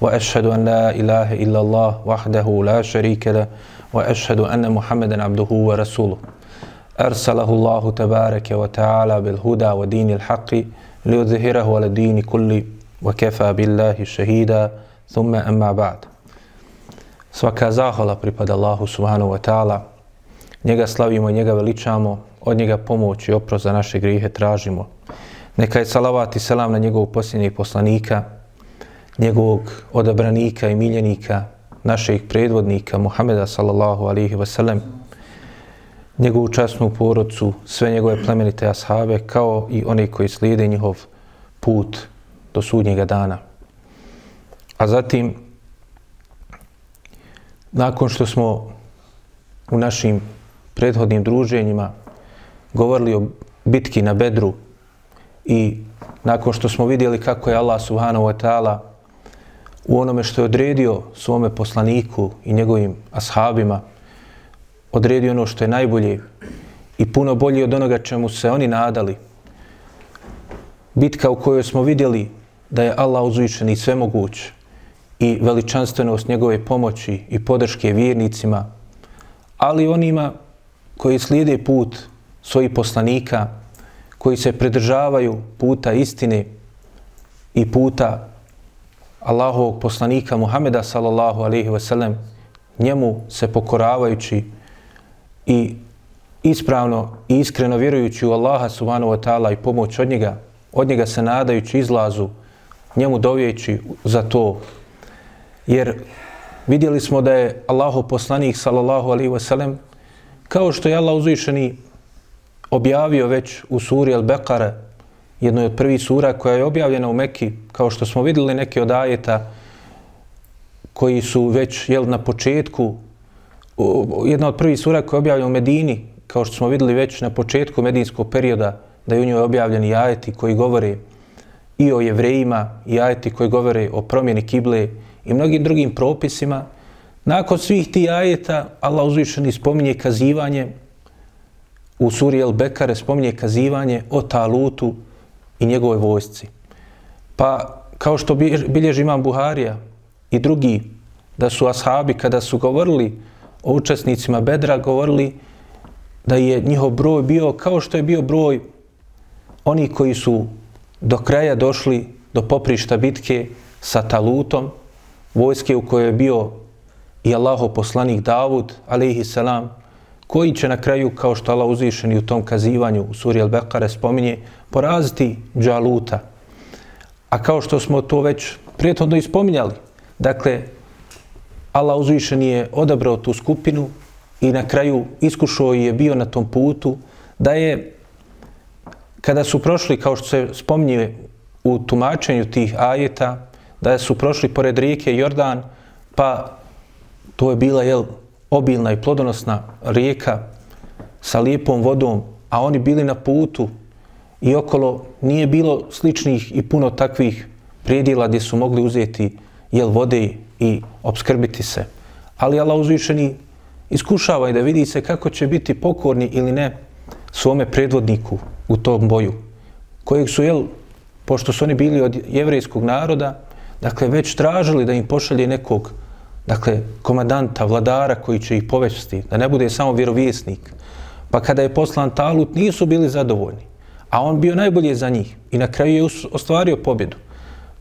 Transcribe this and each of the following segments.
واشهد ان لا اله الا الله وحده لا شريك له واشهد ان محمدا عبده ورسوله ارسله الله تبارك وتعالى بالهدى ودين الحق ليظهره على الدين كله وكفى بالله شهيدا ثم اما بعد Svaka zahvala pripada Allahu subhanahu wa ta'ala. Njega slavimo njega veličamo, od njega pomoć i oprost za naše grijehe tražimo. Neka je salavat i selam na njegovog posljednjeg poslanika, njegovog odabranika i miljenika, naših predvodnika Muhameda sallallahu alihi wasallam, njegovu časnu porodcu, sve njegove plemenite ashabe, kao i one koji slijede njihov put do sudnjega dana. A zatim, nakon što smo u našim prethodnim druženjima govorili o bitki na Bedru i nakon što smo vidjeli kako je Allah subhanahu wa ta'ala u onome što je odredio svome poslaniku i njegovim ashabima, odredio ono što je najbolje i puno bolje od onoga čemu se oni nadali. Bitka u kojoj smo vidjeli da je Allah uzvišen i svemoguć i veličanstvenost njegove pomoći i podrške vjernicima, ali onima koji slijede put svojih poslanika, koji se pridržavaju puta istine i puta Allahovog poslanika Muhameda sallallahu alaihi ve sellem, njemu se pokoravajući i ispravno i iskreno vjerujući u Allaha subhanahu wa ta'ala i pomoć od njega, od njega se nadajući izlazu, njemu dovjeći za to. Jer vidjeli smo da je Allahov poslanik sallallahu alaihi ve sellem, kao što je Allah uzvišeni objavio već u suri Al-Baqara jednoj od prvih sura koja je objavljena u Mekki, kao što smo vidjeli neke od ajeta koji su već jel, na početku, jedna od prvih sura koja je objavljena u Medini, kao što smo vidjeli već na početku medinskog perioda, da je u njoj objavljeni ajeti koji govore i o jevrejima, i ajeti koji govore o promjeni kible i mnogim drugim propisima. Nakon svih tih ajeta, Allah uzvišeni spominje kazivanje u suri El Bekare spominje kazivanje o Talutu i njegovoj vojsci. Pa kao što bilježi imam Buharija i drugi, da su ashabi kada su govorili o učesnicima Bedra, govorili da je njihov broj bio kao što je bio broj oni koji su do kraja došli do poprišta bitke sa Talutom, vojske u kojoj je bio i Allaho poslanik Davud, alaihi salam, koji će na kraju, kao što Allah uzvišeni u tom kazivanju u suri Al-Bekare spominje, poraziti Džaluta. A kao što smo to već prijetno ispominjali, dakle, Allah uzvišeni je odabrao tu skupinu i na kraju iskušao je bio na tom putu da je, kada su prošli, kao što se spominje u tumačenju tih ajeta, da su prošli pored rijeke Jordan, pa to je bila, jel, obilna i plodonosna rijeka sa lijepom vodom, a oni bili na putu i okolo nije bilo sličnih i puno takvih prijedjela gdje su mogli uzeti jel vode i obskrbiti se. Ali Allah uzvišeni iskušava i da vidi se kako će biti pokorni ili ne svome predvodniku u tom boju, kojeg su, jel, pošto su oni bili od jevrejskog naroda, dakle, već tražili da im pošalje nekog dakle, komadanta, vladara koji će ih povesti, da ne bude samo vjerovjesnik. Pa kada je poslan Talut, nisu bili zadovoljni. A on bio najbolje za njih i na kraju je ostvario pobjedu.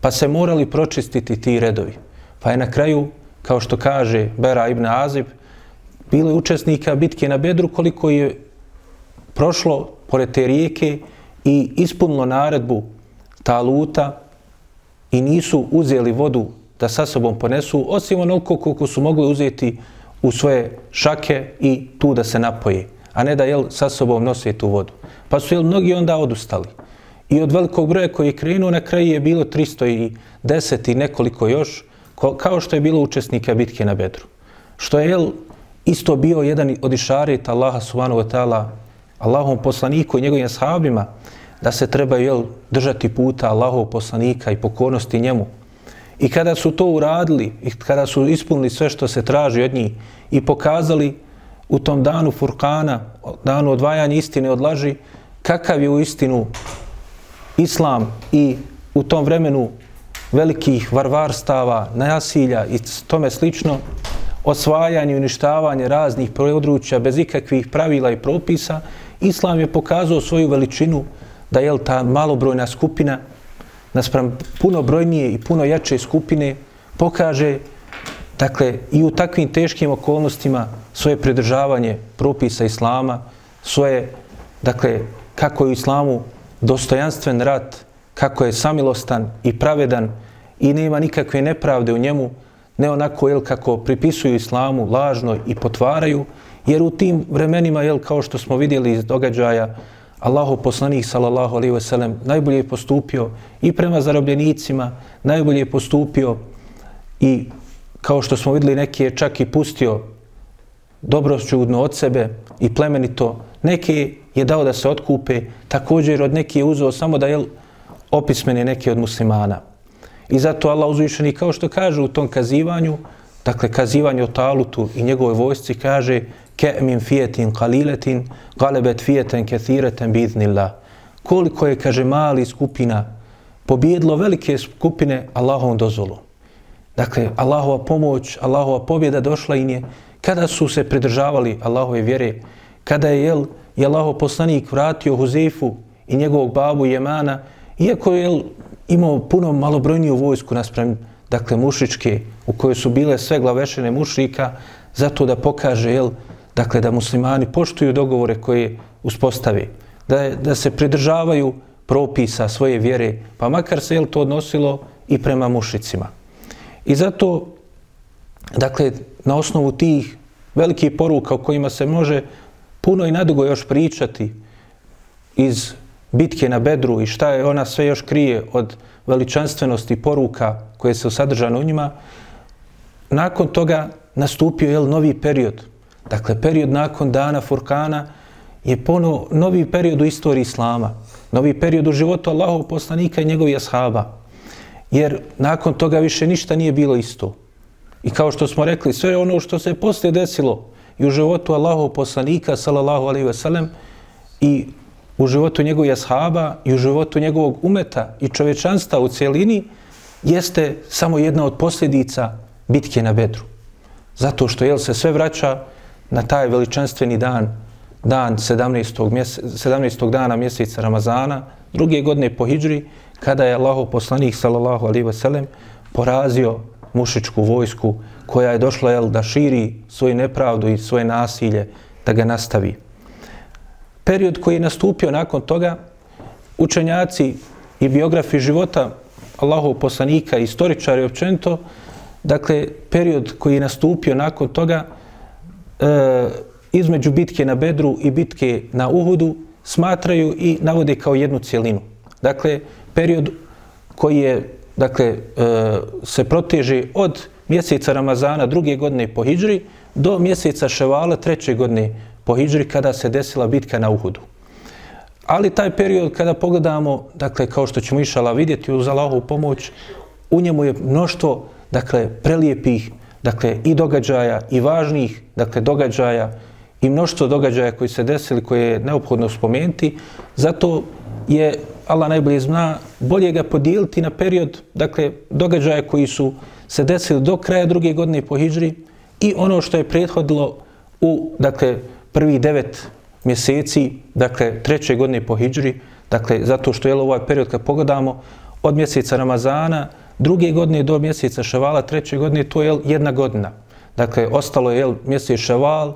Pa se morali pročistiti ti redovi. Pa je na kraju, kao što kaže Bera ibn Azib, bilo je učesnika bitke na Bedru koliko je prošlo pored te rijeke i ispunilo naredbu Taluta i nisu uzeli vodu da sa sobom ponesu, osim onoliko koliko su mogli uzeti u svoje šake i tu da se napoje, a ne da jel, sa sobom nose tu vodu. Pa su jel, mnogi onda odustali. I od velikog broja koji je krenuo, na kraju je bilo 310 i nekoliko još, kao što je bilo učesnika bitke na Bedru. Što je jel, isto bio jedan od išareta Allaha subhanahu wa ta'ala, Allahom poslaniku i njegovim ashabima, da se treba jel, držati puta Allahov poslanika i pokornosti njemu. I kada su to uradili, i kada su ispunili sve što se traži od njih i pokazali u tom danu Furkana, danu odvajanja istine od laži, kakav je u istinu islam i u tom vremenu velikih varvarstava, nasilja i tome slično, osvajanje i uništavanje raznih područja bez ikakvih pravila i propisa, islam je pokazao svoju veličinu da je ta malobrojna skupina naspram puno brojnije i puno jače skupine pokaže dakle i u takvim teškim okolnostima svoje pridržavanje propisa islama, svoje dakle kako je u islamu dostojanstven rat, kako je samilostan i pravedan i nema nikakve nepravde u njemu, ne onako jel, kako pripisuju islamu lažno i potvaraju, jer u tim vremenima, jel, kao što smo vidjeli iz događaja, Allahu poslanik sallallahu alejhi ve sellem najbolje je postupio i prema zarobljenicima, najbolje je postupio i kao što smo vidjeli neki je čak i pustio dobroćudno od sebe i plemenito, neki je dao da se otkupe, također od neki je uzeo samo da je opismeni neki od muslimana. I zato Allah uzvišeni, kao što kaže u tom kazivanju, dakle kazivanje o talutu i njegovoj vojsci, kaže ke min fijetin kaliletin, galebet fijeten kethireten biznillah. Koliko je, kaže, mali skupina pobjedlo velike skupine Allahovom dozvolom. Dakle, Allahova pomoć, Allahova pobjeda došla im je kada su se pridržavali Allahove vjere, kada je jel, je Allahov poslanik vratio Huzefu i njegovog babu Jemana, iako je jel, imao puno malobrojniju vojsku nasprem, dakle, mušičke, u kojoj su bile sve glavešene mušrika, zato da pokaže, jel, dakle, da muslimani poštuju dogovore koje uspostavi, da, da se pridržavaju propisa svoje vjere, pa makar se, jel, to odnosilo i prema mušicima. I zato, dakle, na osnovu tih velikih poruka o kojima se može puno i nadugo još pričati iz bitke na Bedru i šta je ona sve još krije od veličanstvenosti poruka koje se sadržane u njima, nakon toga nastupio je novi period. Dakle, period nakon dana Furkana je ponovo novi period u istoriji Islama. Novi period u životu Allahov poslanika i njegovih ashaba. Jer nakon toga više ništa nije bilo isto. I kao što smo rekli, sve ono što se poslije desilo i u životu Allahov poslanika, sallallahu alaihi ve sellem, i u životu njegovih ashaba i u životu njegovog umeta i čovečanstva u cijelini jeste samo jedna od posljedica bitke na Bedru. Zato što jel se sve vraća na taj veličanstveni dan, dan 17. Mjese, 17. dana mjeseca Ramazana, druge godine po Hidžri, kada je Allahov poslanik, sallallahu alaihi ve sellem, porazio mušičku vojsku koja je došla jel, da širi svoju nepravdu i svoje nasilje, da ga nastavi period koji je nastupio nakon toga, učenjaci i biografi života Allahov poslanika istoričari općenito, dakle, period koji je nastupio nakon toga, e, između bitke na Bedru i bitke na Uhudu, smatraju i navode kao jednu cijelinu. Dakle, period koji je, dakle, e, se proteže od mjeseca Ramazana druge godine po Hidžri do mjeseca Ševala treće godine po Hidžri kada se desila bitka na Uhudu. Ali taj period kada pogledamo, dakle, kao što ćemo išala vidjeti uz Allahovu pomoć, u njemu je mnoštvo, dakle, prelijepih, dakle, i događaja, i važnih, dakle, događaja, i mnoštvo događaja koji se desili, koje je neophodno spomenuti, zato je Allah najbolje zna, bolje ga podijeliti na period, dakle, događaja koji su se desili do kraja druge godine po hijđri i ono što je prethodilo u, dakle, prvi devet mjeseci, dakle, treće godine po hijđri, dakle, zato što je ovaj period kad pogledamo, od mjeseca Ramazana, druge godine do mjeseca Ševala, treće godine, to je jedna godina. Dakle, ostalo je mjesec Ševal,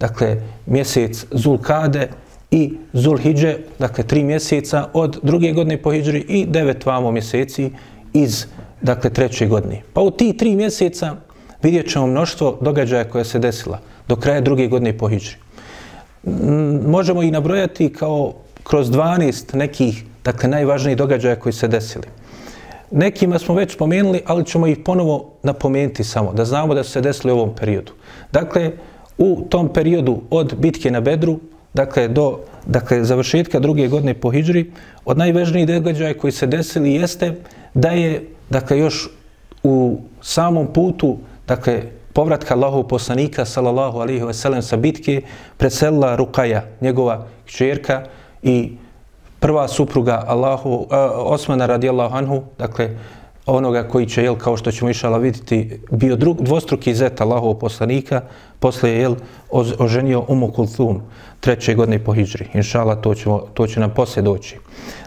dakle, mjesec Zulkade i Zulhidže, dakle, tri mjeseca od druge godine po Hidžri i devet vamo mjeseci iz, dakle, treće godine. Pa u ti tri mjeseca vidjet ćemo mnoštvo događaja koja se desila do kraja druge godine po Hidžri. možemo i nabrojati kao kroz 12 nekih, dakle, najvažnijih događaja koji se desili. Nekima smo već spomenuli, ali ćemo ih ponovo napomenuti samo, da znamo da su se desili u ovom periodu. Dakle, u tom periodu od bitke na Bedru, dakle, do dakle, završetka druge godine po Hidžri, od najvežnijih događaja koji se desili jeste da je, dakle, još u samom putu, dakle, povratka Allahov poslanika, sallallahu alihi wasallam, sa bitke, preselila Rukaja, njegova čerka i prva supruga Allahu, uh, Osmana radijallahu anhu, dakle, onoga koji će, jel, kao što ćemo išala vidjeti, bio drug, dvostruki zet Allahov poslanika, posle je, jel, oženio Umu Kulthum treće godine po Hidžri. Inšala, to, ćemo, to će nam poslije doći.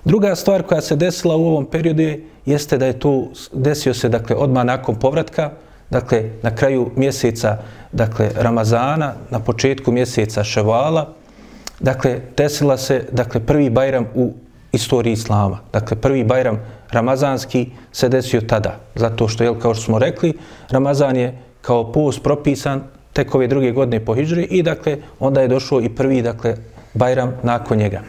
Druga stvar koja se desila u ovom periodu je, jeste da je tu desio se, dakle, odmah nakon povratka, dakle, na kraju mjeseca, dakle, Ramazana, na početku mjeseca Ševala, dakle, desila se, dakle, prvi bajram u istoriji Islama. Dakle, prvi bajram Ramazanski se desio tada. Zato što, jel, kao što smo rekli, Ramazan je kao post propisan tek ove druge godine po Hidžri i, dakle, onda je došao i prvi, dakle, bajram nakon njega.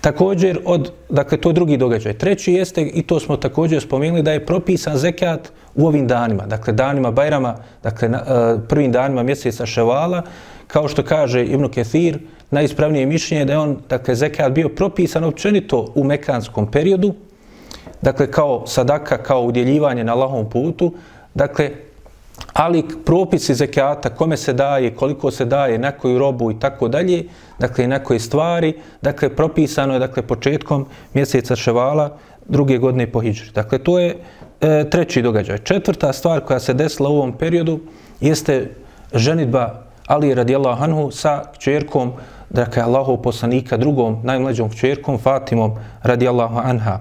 Također, od, dakle, to je drugi događaj. Treći jeste, i to smo također spomenuli, da je propisan zekat u ovim danima, dakle, danima Bajrama, dakle, na, e, prvim danima mjeseca Ševala, kao što kaže Ibn Kethir, najispravnije mišljenje je da je on, dakle, zekat bio propisan općenito u mekanskom periodu, dakle, kao sadaka, kao udjeljivanje na lahom putu, dakle, ali propisi zekata, kome se daje, koliko se daje, na koju robu i tako dalje, dakle, na koje stvari, dakle, propisano je, dakle, početkom mjeseca ševala, druge godine po Hidžri. Dakle, to je e, treći događaj. Četvrta stvar koja se desila u ovom periodu jeste ženitba Ali radijallahu anhu sa čerkom, dakle, Allahov poslanika, drugom, najmlađom čerkom, Fatimom radijallahu anha.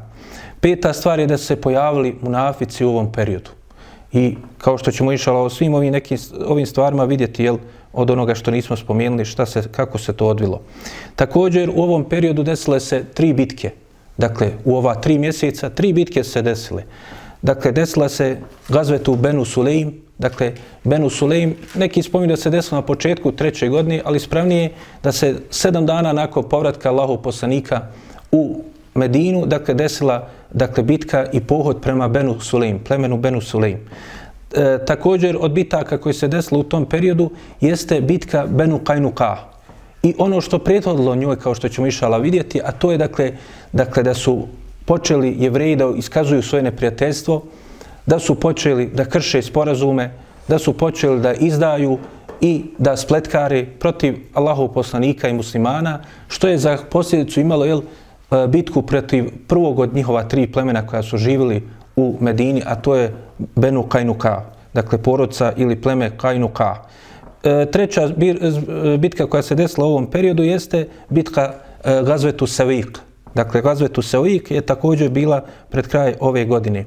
Peta stvar je da se pojavili munafici u ovom periodu. I kao što ćemo išala o svim ovim, nekim, ovim stvarima vidjeti jel, od onoga što nismo spomenuli, šta se, kako se to odvilo. Također u ovom periodu desile se tri bitke. Dakle, u ova tri mjeseca tri bitke se desile. Dakle, desila se gazvetu Benu Sulejm, dakle, Benu Sulejm, neki spominju da se desilo na početku treće godine, ali spravnije da se sedam dana nakon povratka Allahov poslanika u Medinu, dakle, desila dakle, bitka i pohod prema Benu Sulejm, plemenu Benu Sulejm. E, također, od bitaka koji se desilo u tom periodu, jeste bitka Benu Kajnuka. I ono što prethodilo njoj, kao što ćemo išala vidjeti, a to je, dakle, dakle da su počeli jevreji da iskazuju svoje neprijateljstvo, da su počeli da krše sporazume, da su počeli da izdaju i da spletkare protiv Allahov poslanika i muslimana, što je za posljedicu imalo jel, e, bitku protiv prvog od njihova tri plemena koja su živjeli u Medini, a to je Benu Kajnuka, dakle porodca ili pleme Kajnuka. E, treća e, bitka koja se desila u ovom periodu jeste bitka e, Gazvetu Savik. Dakle, Gazvetu Savik je također bila pred kraj ove godine.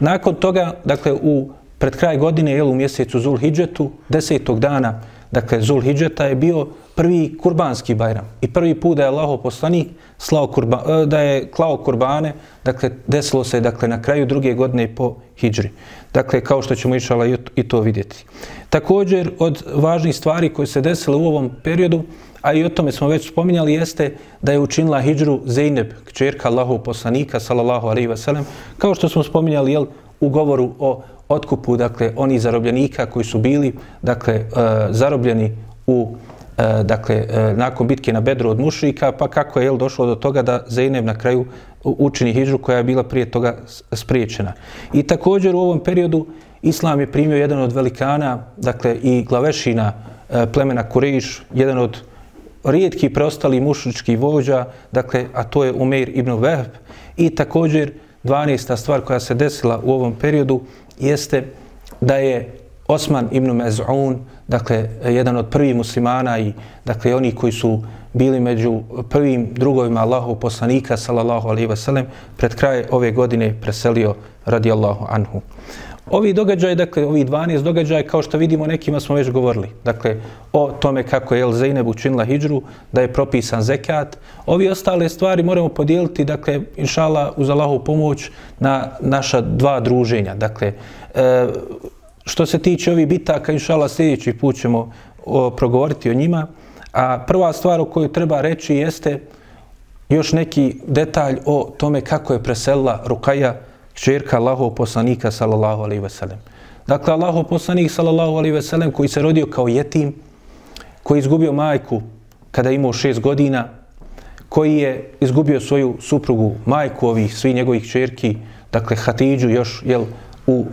Nakon toga, dakle, u pred kraj godine, jel, u mjesecu Zulhidžetu, desetog dana, dakle, Zulhidžeta je bio prvi kurbanski bajram. I prvi put da je Allaho poslanik slao kurba, e, da je klao kurbane, dakle, desilo se dakle, na kraju druge godine po hijđri. Dakle, kao što ćemo išala i to vidjeti. Također, od važnih stvari koje se desile u ovom periodu, a i o tome smo već spominjali, jeste da je učinila hijđru Zeynep, kćerka Allahov poslanika, salallahu alaihi wasalam, kao što smo spominjali jel, u govoru o otkupu, dakle, oni zarobljenika koji su bili, dakle, e, zarobljeni u E, dakle, e, nakon bitke na Bedru od mušrika, pa kako je jel, došlo do toga da Zeynep na kraju učini hijđu koja je bila prije toga spriječena. I također u ovom periodu Islam je primio jedan od velikana, dakle i glavešina e, plemena Kurejiš, jedan od rijetki preostali mušnički vođa, dakle, a to je Umeir ibn Vehb. I također 12. stvar koja se desila u ovom periodu jeste da je Osman ibn Mez'un, dakle, jedan od prvih muslimana i, dakle, oni koji su bili među prvim drugovima Allahu poslanika, sallallahu alaihi wasallam, pred kraj ove godine preselio radijallahu anhu. Ovi događaj, dakle, ovi 12 događaja, kao što vidimo, nekima smo već govorili. Dakle, o tome kako je El Zeynep učinila hijđru, da je propisan zekat. Ovi ostale stvari moramo podijeliti, dakle, inšala, uz Allahu pomoć na naša dva druženja. Dakle, e, Što se tiče ovih bitaka, inšala sljedeći put ćemo progovoriti o njima. A prva stvar o kojoj treba reći jeste još neki detalj o tome kako je preselila Rukaja, čerka Allahov poslanika, sallallahu alaihi ve sellem. Dakle, Allahov poslanik, sallallahu alaihi ve sellem, koji se rodio kao jetim, koji je izgubio majku kada je imao šest godina, koji je izgubio svoju suprugu, majku ovih, svi njegovih čerki, dakle Hatidžu još jel, u,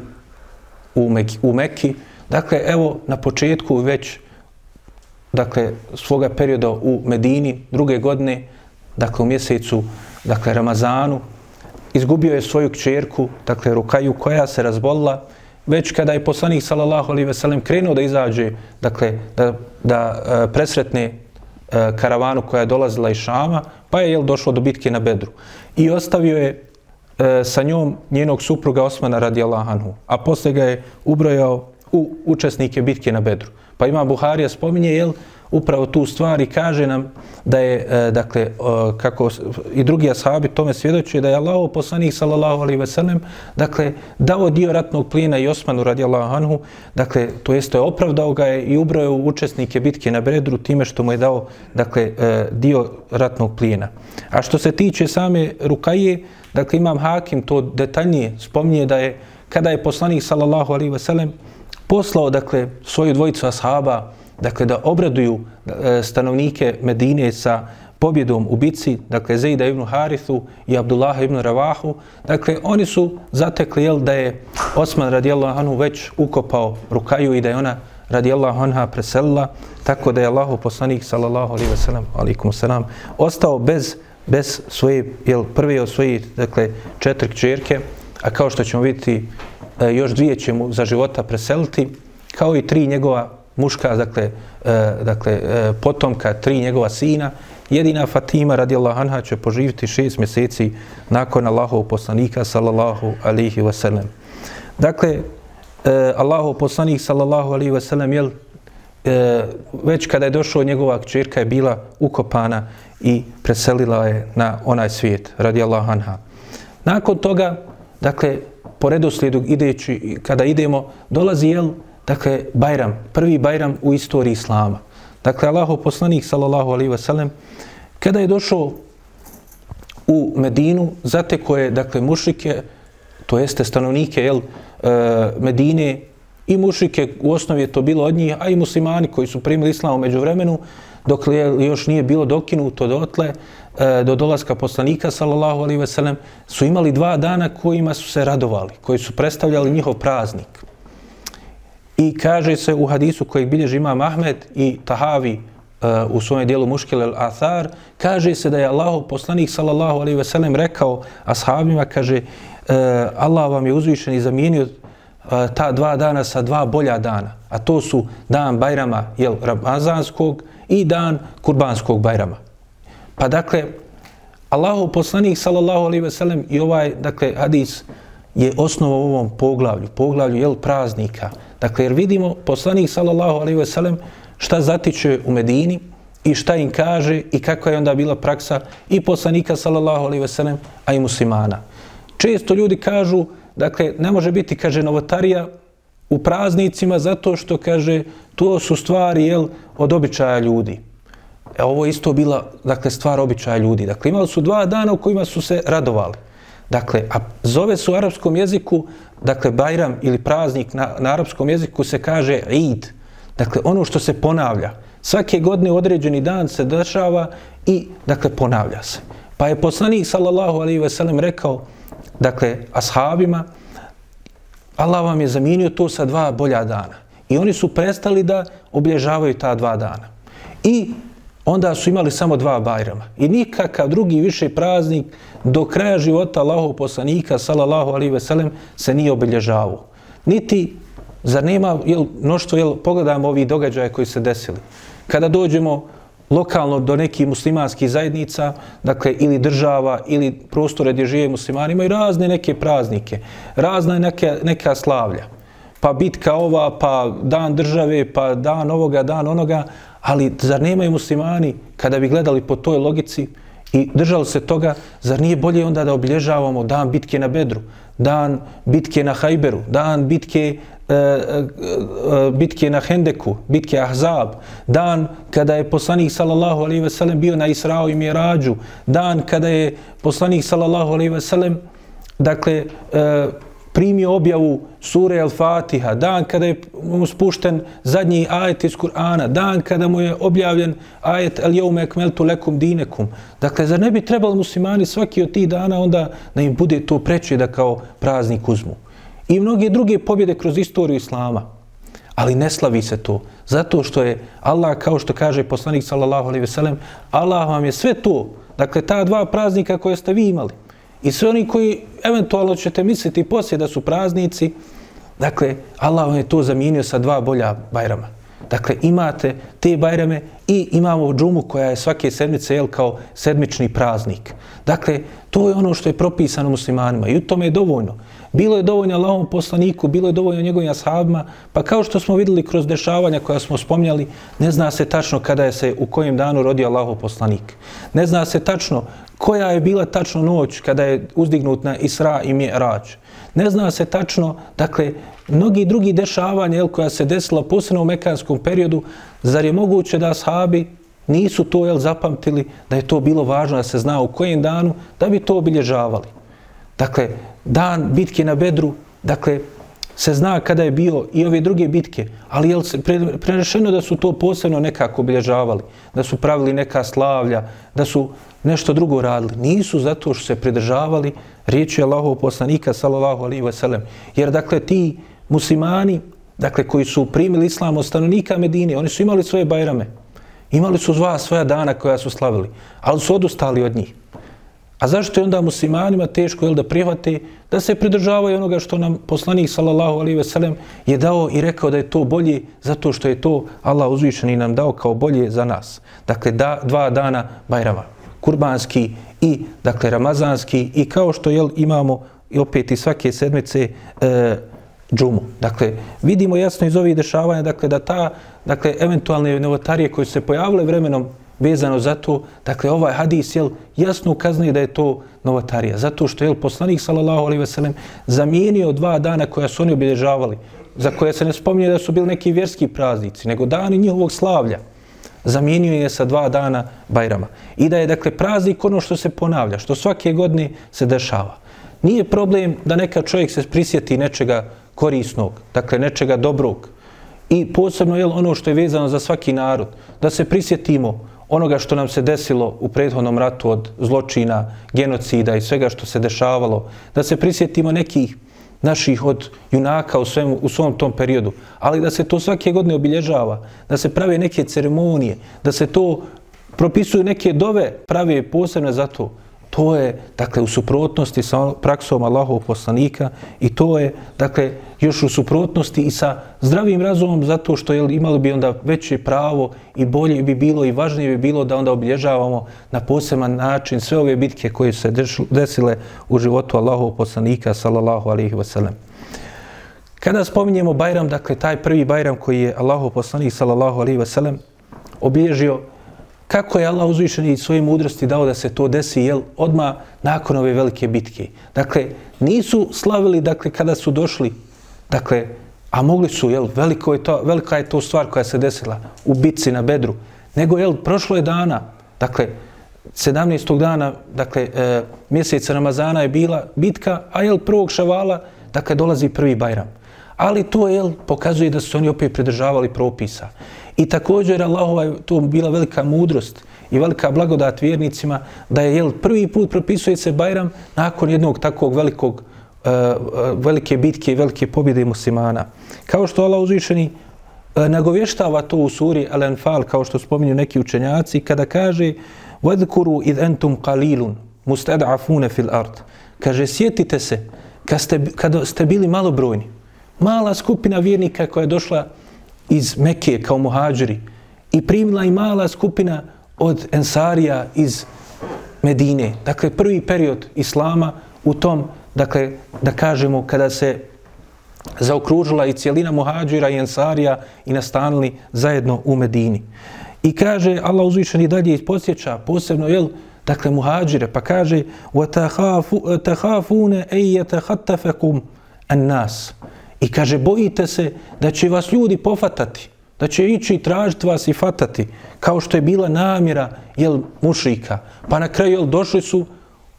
u, Meki, u Meki. Dakle, evo na početku već dakle, svoga perioda u Medini, druge godine, dakle u mjesecu, dakle Ramazanu, izgubio je svoju kćerku, dakle Rukaju, koja se razbolila, već kada je poslanik sallallahu alejhi ve sellem krenuo da izađe, dakle da da e, presretne e, karavanu koja je dolazila iz Šama, pa je jel došlo do bitke na Bedru. I ostavio je e, sa njom njenog supruga Osmana radijallahu anhu, a posle ga je ubrojao u učesnike bitke na Bedru. Pa ima Buharija spominje jel upravo tu stvar i kaže nam da je, e, dakle, e, kako i drugi ashabi tome svjedoče, da je Allah poslanih, sallallahu alaihi ve sellem, dakle, dao dio ratnog plina i Osmanu radijallahu anhu, dakle, to jeste opravdao ga je i ubrao u učesnike bitke na Bredru time što mu je dao, dakle, e, dio ratnog plina. A što se tiče same Rukaje, dakle, imam Hakim to detaljnije spominje da je, kada je poslanik, sallallahu alaihi ve sellem, poslao, dakle, svoju dvojicu ashaba, dakle da obraduju e, stanovnike Medine sa pobjedom u bici, dakle Zejda ibn Harithu i Abdullah ibn Ravahu, dakle oni su zatekli jel, da je Osman radijallahu anhu već ukopao rukaju i da je ona radijallahu anha preselila, tako da je Allahu poslanik sallallahu alaihi ve sellem, alaikum salam, ostao bez, bez svoje, jel, prve od svojih, dakle, četiri kćerke, a kao što ćemo vidjeti, e, još dvije će mu za života preseliti, kao i tri njegova muška, dakle, e, dakle e, potomka, tri njegova sina, jedina Fatima radijallahu anha će poživiti šest mjeseci nakon Allahov poslanika sallallahu alihi wasallam. Dakle, e, Allahov poslanik sallallahu alihi wasallam jel, e, već kada je došao njegova kćerka je bila ukopana i preselila je na onaj svijet radijallahu anha. Nakon toga, dakle, po redoslijedu ideći, kada idemo, dolazi jel, dakle, Bajram, prvi Bajram u istoriji Islama. Dakle, Allahov poslanik, sallallahu alaihi wasallam, kada je došao u Medinu, zate koje, dakle, mušike, to jeste stanovnike, jel, e, Medine, i mušike, u osnovi je to bilo od njih, a i muslimani koji su primili Islam među vremenu, dok je, još nije bilo dokinuto dotle, e, do dolaska poslanika, sallallahu alaihi wa su imali dva dana kojima su se radovali, koji su predstavljali njihov praznik. I kaže se u hadisu koji bilježi imam Ahmed i Tahavi uh, u svojem dijelu Muškil al-Athar, kaže se da je Allahu poslanik sallallahu alaihi ve sellem rekao ashabima, kaže uh, Allah vam je uzvišen i zamijenio uh, ta dva dana sa dva bolja dana. A to su dan Bajrama jel, Ramazanskog i dan Kurbanskog Bajrama. Pa dakle, Allahu poslanik sallallahu alaihi ve sellem i ovaj dakle, hadis je osnova u ovom poglavlju, poglavlju jel, praznika, Dakle, jer vidimo poslanik sallallahu alaihi ve sellem šta zatiče u Medini i šta im kaže i kakva je onda bila praksa i poslanika sallallahu alaihi ve sellem, a i muslimana. Često ljudi kažu, dakle, ne može biti, kaže, novotarija u praznicima zato što, kaže, to su stvari, jel, od običaja ljudi. E, ovo je isto bila, dakle, stvar običaja ljudi. Dakle, imali su dva dana u kojima su se radovali. Dakle, a zove se u arapskom jeziku, dakle, Bajram ili praznik na, na arapskom jeziku se kaže Eid. Dakle, ono što se ponavlja. Svake godine određeni dan se dešava i, dakle, ponavlja se. Pa je poslanik, sallallahu alaihi ve sellem, rekao, dakle, ashabima, Allah vam je zamijenio to sa dva bolja dana. I oni su prestali da obilježavaju ta dva dana. I onda su imali samo dva bajrama. I nikakav drugi više praznik do kraja života Allahov poslanika, sallallahu alaihi ve sellem, se nije obilježavao. Niti, zar nema jel, mnoštvo, jel, pogledamo ovi događaje koji se desili. Kada dođemo lokalno do nekih muslimanskih zajednica, dakle, ili država, ili prostore gdje žive muslimani, imaju razne neke praznike, razne neke, neka slavlja. Pa bitka ova, pa dan države, pa dan ovoga, dan onoga, ali zar nemaju muslimani, kada bi gledali po toj logici, i držali se toga, zar nije bolje onda da obilježavamo dan bitke na Bedru, dan bitke na Hajberu, dan bitke, e, e, e bitke na Hendeku, bitke Ahzab, dan kada je poslanik sallallahu alaihi ve sellem bio na Israu i Mirađu, dan kada je poslanik sallallahu alaihi ve sellem dakle, e, primio objavu sure Al-Fatiha, dan kada je mu spušten zadnji ajet iz Kur'ana, dan kada mu je objavljen ajet El-Jaume ekmeltu lekum dinekum. Dakle, zar ne bi trebali muslimani svaki od tih dana onda da im bude to preče da kao praznik uzmu? I mnoge druge pobjede kroz istoriju Islama. Ali ne slavi se to. Zato što je Allah, kao što kaže poslanik sallallahu alaihi ve sellem, Allah vam je sve to, dakle ta dva praznika koje ste vi imali, I sve oni koji eventualno ćete misliti poslije da su praznici, dakle, Allah vam je to zamijenio sa dva bolja bajrama. Dakle, imate te bajrame i imamo džumu koja je svake sedmice jel, kao sedmični praznik. Dakle, to je ono što je propisano muslimanima i u tome je dovoljno. Bilo je dovoljno Allahom poslaniku, bilo je dovoljno njegovim ashabima, pa kao što smo videli kroz dešavanja koja smo spomnjali, ne zna se tačno kada je se u kojem danu rodio Allahov poslanik. Ne zna se tačno koja je bila tačno noć kada je uzdignut na Isra i Mi'rađ. Ne zna se tačno, dakle, mnogi drugi dešavanja jel, koja se desila posebno u mekanskom periodu, zar je moguće da ashabi nisu to jel, zapamtili, da je to bilo važno da se zna u kojem danu, da bi to obilježavali. Dakle, dan bitke na Bedru, dakle, se zna kada je bio i ove druge bitke, ali je se prerešeno da su to posebno nekako obilježavali, da su pravili neka slavlja, da su nešto drugo radili. Nisu zato što se pridržavali riječi Allahov poslanika, sallallahu alaihi wasallam. Jer, dakle, ti muslimani, dakle, koji su primili islam od stanovnika Medine, oni su imali svoje bajrame, imali su dva svoja dana koja su slavili, ali su odustali od njih. A zašto je onda muslimanima teško jel, da prihvate da se pridržavaju onoga što nam poslanik sallallahu alaihi ve sellem je dao i rekao da je to bolje zato što je to Allah uzvišeni nam dao kao bolje za nas. Dakle, da, dva dana Bajrama, kurbanski i dakle ramazanski i kao što jel, imamo i opet i svake sedmice e, džumu. Dakle, vidimo jasno iz ovih dešavanja dakle, da ta dakle, eventualne novotarije koje su se pojavile vremenom vezano za to, dakle ovaj hadis jel, jasno ukazuje da je to novotarija. Zato što je poslanik sallallahu alejhi ve sellem zamijenio dva dana koja su oni obilježavali, za koje se ne spominje da su bili neki vjerski praznici, nego dani njihovog slavlja. Zamijenio je sa dva dana Bajrama. I da je dakle praznik ono što se ponavlja, što svake godine se dešava. Nije problem da neka čovjek se prisjeti nečega korisnog, dakle nečega dobrog. I posebno je ono što je vezano za svaki narod, da se prisjetimo onoga što nam se desilo u prethodnom ratu od zločina, genocida i svega što se dešavalo, da se prisjetimo nekih naših od junaka u, svem, u svom tom periodu, ali da se to svake godine obilježava, da se prave neke ceremonije, da se to propisuju neke dove prave posebne za to, To je, dakle, u suprotnosti sa praksom Allahov poslanika i to je, dakle, još u suprotnosti i sa zdravim razumom zato što je imali bi onda veće pravo i bolje bi bilo i važnije bi bilo da onda obilježavamo na poseban način sve ove bitke koje se desile u životu Allahov poslanika, sallallahu alaihi wasallam. Kada spominjemo Bajram, dakle, taj prvi Bajram koji je Allahov poslanik, sallallahu alaihi wasallam, obilježio kako je Allah uzvišen i svoje mudrosti dao da se to desi jel, odma nakon ove velike bitke. Dakle, nisu slavili dakle, kada su došli, dakle, a mogli su, jel, veliko je to, velika je to stvar koja se desila u bitci na Bedru, nego, jel, prošlo je dana, dakle, 17. dana, dakle, e, mjeseca Ramazana je bila bitka, a jel, prvog šavala, dakle, dolazi prvi Bajram. Ali to, jel, pokazuje da su oni opet pridržavali propisa. I također Allahova je to bila velika mudrost i velika blagodat vjernicima da je jel, prvi put propisuje se Bajram nakon jednog takvog velikog uh, velike bitke i velike pobjede muslimana. Kao što Allah uzvišeni uh, nagovještava to u suri Al-Anfal, kao što spominju neki učenjaci, kada kaže وَذْكُرُوا إِذْ أَنْتُمْ قَلِيلٌ مُسْتَدْعَفُونَ فِي الْأَرْضِ Kaže, sjetite se kad ste, kad ste bili malobrojni, mala skupina vjernika koja je došla iz Mekije kao muhađiri i primila i mala skupina od Ensarija iz Medine. Dakle, prvi period Islama u tom, dakle, da kažemo, kada se zaokružila i cijelina muhađira i Ensarija i nastanili zajedno u Medini. I kaže, Allah uzvišen i dalje isposjeća, posebno, jel, dakle, muhađire, pa kaže وَتَحَافُونَ اَيَّتَحَتَّفَكُمْ النَّاسِ I kaže, bojite se da će vas ljudi pofatati, da će ići tražiti vas i fatati, kao što je bila namjera jel, mušika. Pa na kraju jel, došli su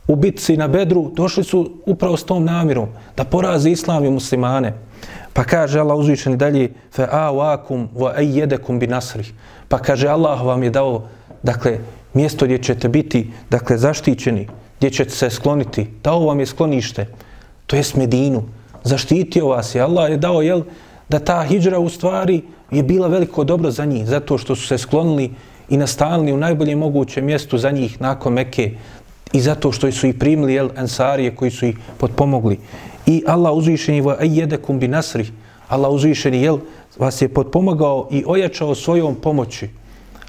u bitci na Bedru, došli su upravo s tom namjerom, da porazi islam i muslimane. Pa kaže Allah uzvišeni dalje fe a wa ayyedakum bi nasrih. Pa kaže Allah vam je dao dakle mjesto gdje ćete biti dakle zaštićeni, gdje ćete se skloniti. Dao vam je sklonište. To je Medinu. Zaštitio vas je. Allah je dao jel da ta hijđra u stvari je bila veliko dobro za njih zato što su se sklonili i nastanili u najboljem mogućem mjestu za njih nakon Mekke i zato što su ih primili jel, ensarije koji su ih potpomogli. I Allah uzvišeni va ayyedakum bi nasri. Allah uzvišeni jel vas je potpomogao i ojačao svojom pomoći.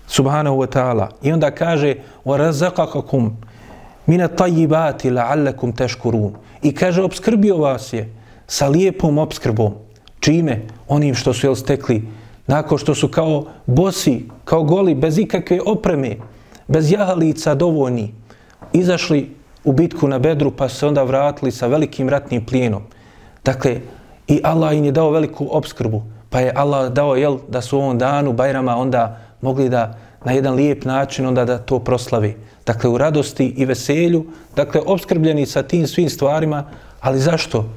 Subhanahu wa ta'ala. I onda kaže wa razaqakum min at-tayyibati la'allakum tashkurun. I kaže obskrbio vas je sa lijepom obskrbom. Čime? Onim što su jel stekli nakon što su kao bosi, kao goli, bez ikakve opreme, bez jahalica dovoljni, izašli u bitku na Bedru pa se onda vratili sa velikim ratnim plijenom. Dakle, i Allah im je dao veliku obskrbu, pa je Allah dao jel, da su u ovom danu Bajrama onda mogli da na jedan lijep način onda da to proslavi. Dakle, u radosti i veselju, dakle, obskrbljeni sa tim svim stvarima, ali zašto?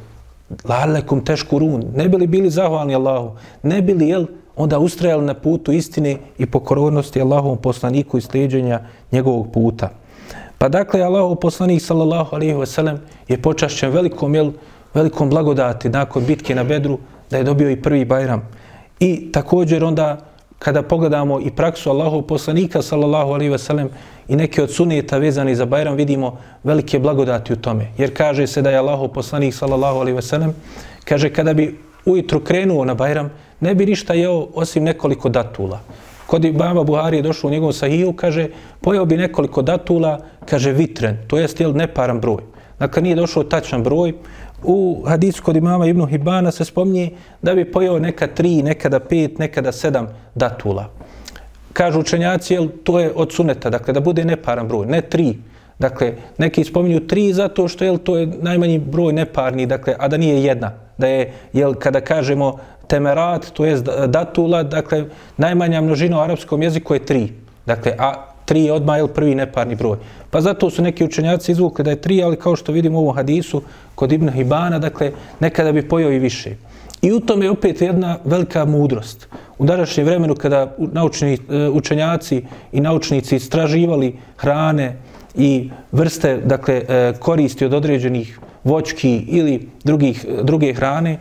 Lalekum tešku run. Ne bili bili zahvalni Allahu? Ne bili, jel, onda ustrajali na putu istine i pokornosti Allahovom poslaniku i sljeđenja njegovog puta. Pa dakle, Allahov poslanik sallallahu alaihi wasallam, je počašćen velikom, jel, velikom blagodati nakon bitke na Bedru da je dobio i prvi bajram. I također onda kada pogledamo i praksu Allahov poslanika sallallahu alaihi wasallam i neke od suneta vezani za bajram vidimo velike blagodati u tome. Jer kaže se da je Allahov poslanik sallallahu alaihi wasallam kaže kada bi ujutru krenuo na bajram ne bi ništa jeo osim nekoliko datula. Kod Ibama Buhari je došao u njegovom sahiju, kaže, pojeo bi nekoliko datula, kaže vitren, to jest jel neparan broj. Dakle, nije došao tačan broj. U hadisu kod imama Ibnu Hibana se spomnije da bi pojeo neka tri, nekada pet, nekada sedam datula. Kažu učenjaci, jel, to je od suneta, dakle, da bude neparan broj, ne tri. Dakle, neki spominju tri zato što jel, to je najmanji broj neparni, dakle, a da nije jedna. Da je, jel, kada kažemo temerat, to je datula, dakle, najmanja množina u arapskom jeziku je tri. Dakle, a tri je odmah je prvi neparni broj. Pa zato su neki učenjaci izvukli da je tri, ali kao što vidimo u ovom hadisu kod Ibn Hibana, dakle, nekada bi pojao i više. I u tome je opet jedna velika mudrost. U današnjem vremenu kada naučni, e, učenjaci i naučnici istraživali hrane i vrste dakle, e, koristi od određenih voćki ili drugih, druge hrane,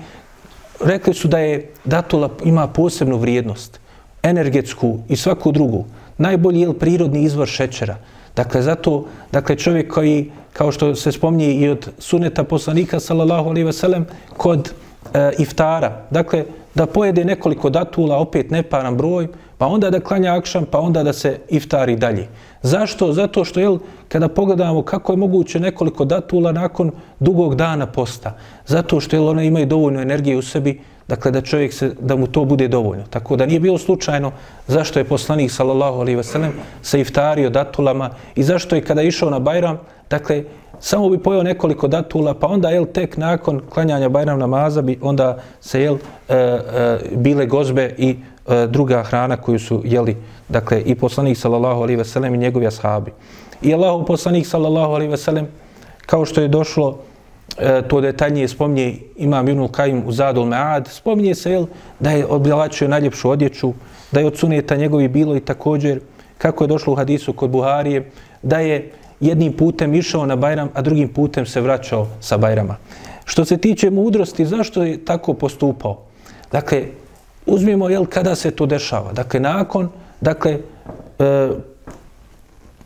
rekli su da je datula ima posebnu vrijednost, energetsku i svaku drugu. Najbolji je prirodni izvor šećera. Dakle, zato, dakle, čovjek koji, kao što se spomnije i od suneta poslanika, sallallahu alaihi veselem, kod e, iftara, dakle, da pojede nekoliko datula, opet neparan broj, pa onda da klanja akšan, pa onda da se iftari dalje. Zašto? Zato što, jel, kada pogledamo kako je moguće nekoliko datula nakon dugog dana posta, zato što, jel, one imaju dovoljno energije u sebi, dakle, da čovjek se, da mu to bude dovoljno. Tako da nije bilo slučajno zašto je poslanik, sallallahu alaihi wasallam, se iftario datulama i zašto je kada išao na Bajram, dakle, samo bi pojao nekoliko datula, pa onda, jel, tek nakon klanjanja Bajram namaza bi onda se, jel, e, e, bile gozbe i e, druga hrana koju su jeli, dakle, i poslanik sallallahu alaihi veselem i njegovi ashabi. I Allahov poslanik sallallahu alaihi veselem, kao što je došlo, e, to detaljnije spominje imam Ibn Kajim u Zadul Mead, spominje se jel, da je objelačio najljepšu odjeću, da je od suneta njegovi bilo i također, kako je došlo u hadisu kod Buharije, da je jednim putem išao na Bajram, a drugim putem se vraćao sa Bajrama. Što se tiče mudrosti, zašto je tako postupao? Dakle, uzmimo jel kada se to dešava. Dakle nakon dakle e,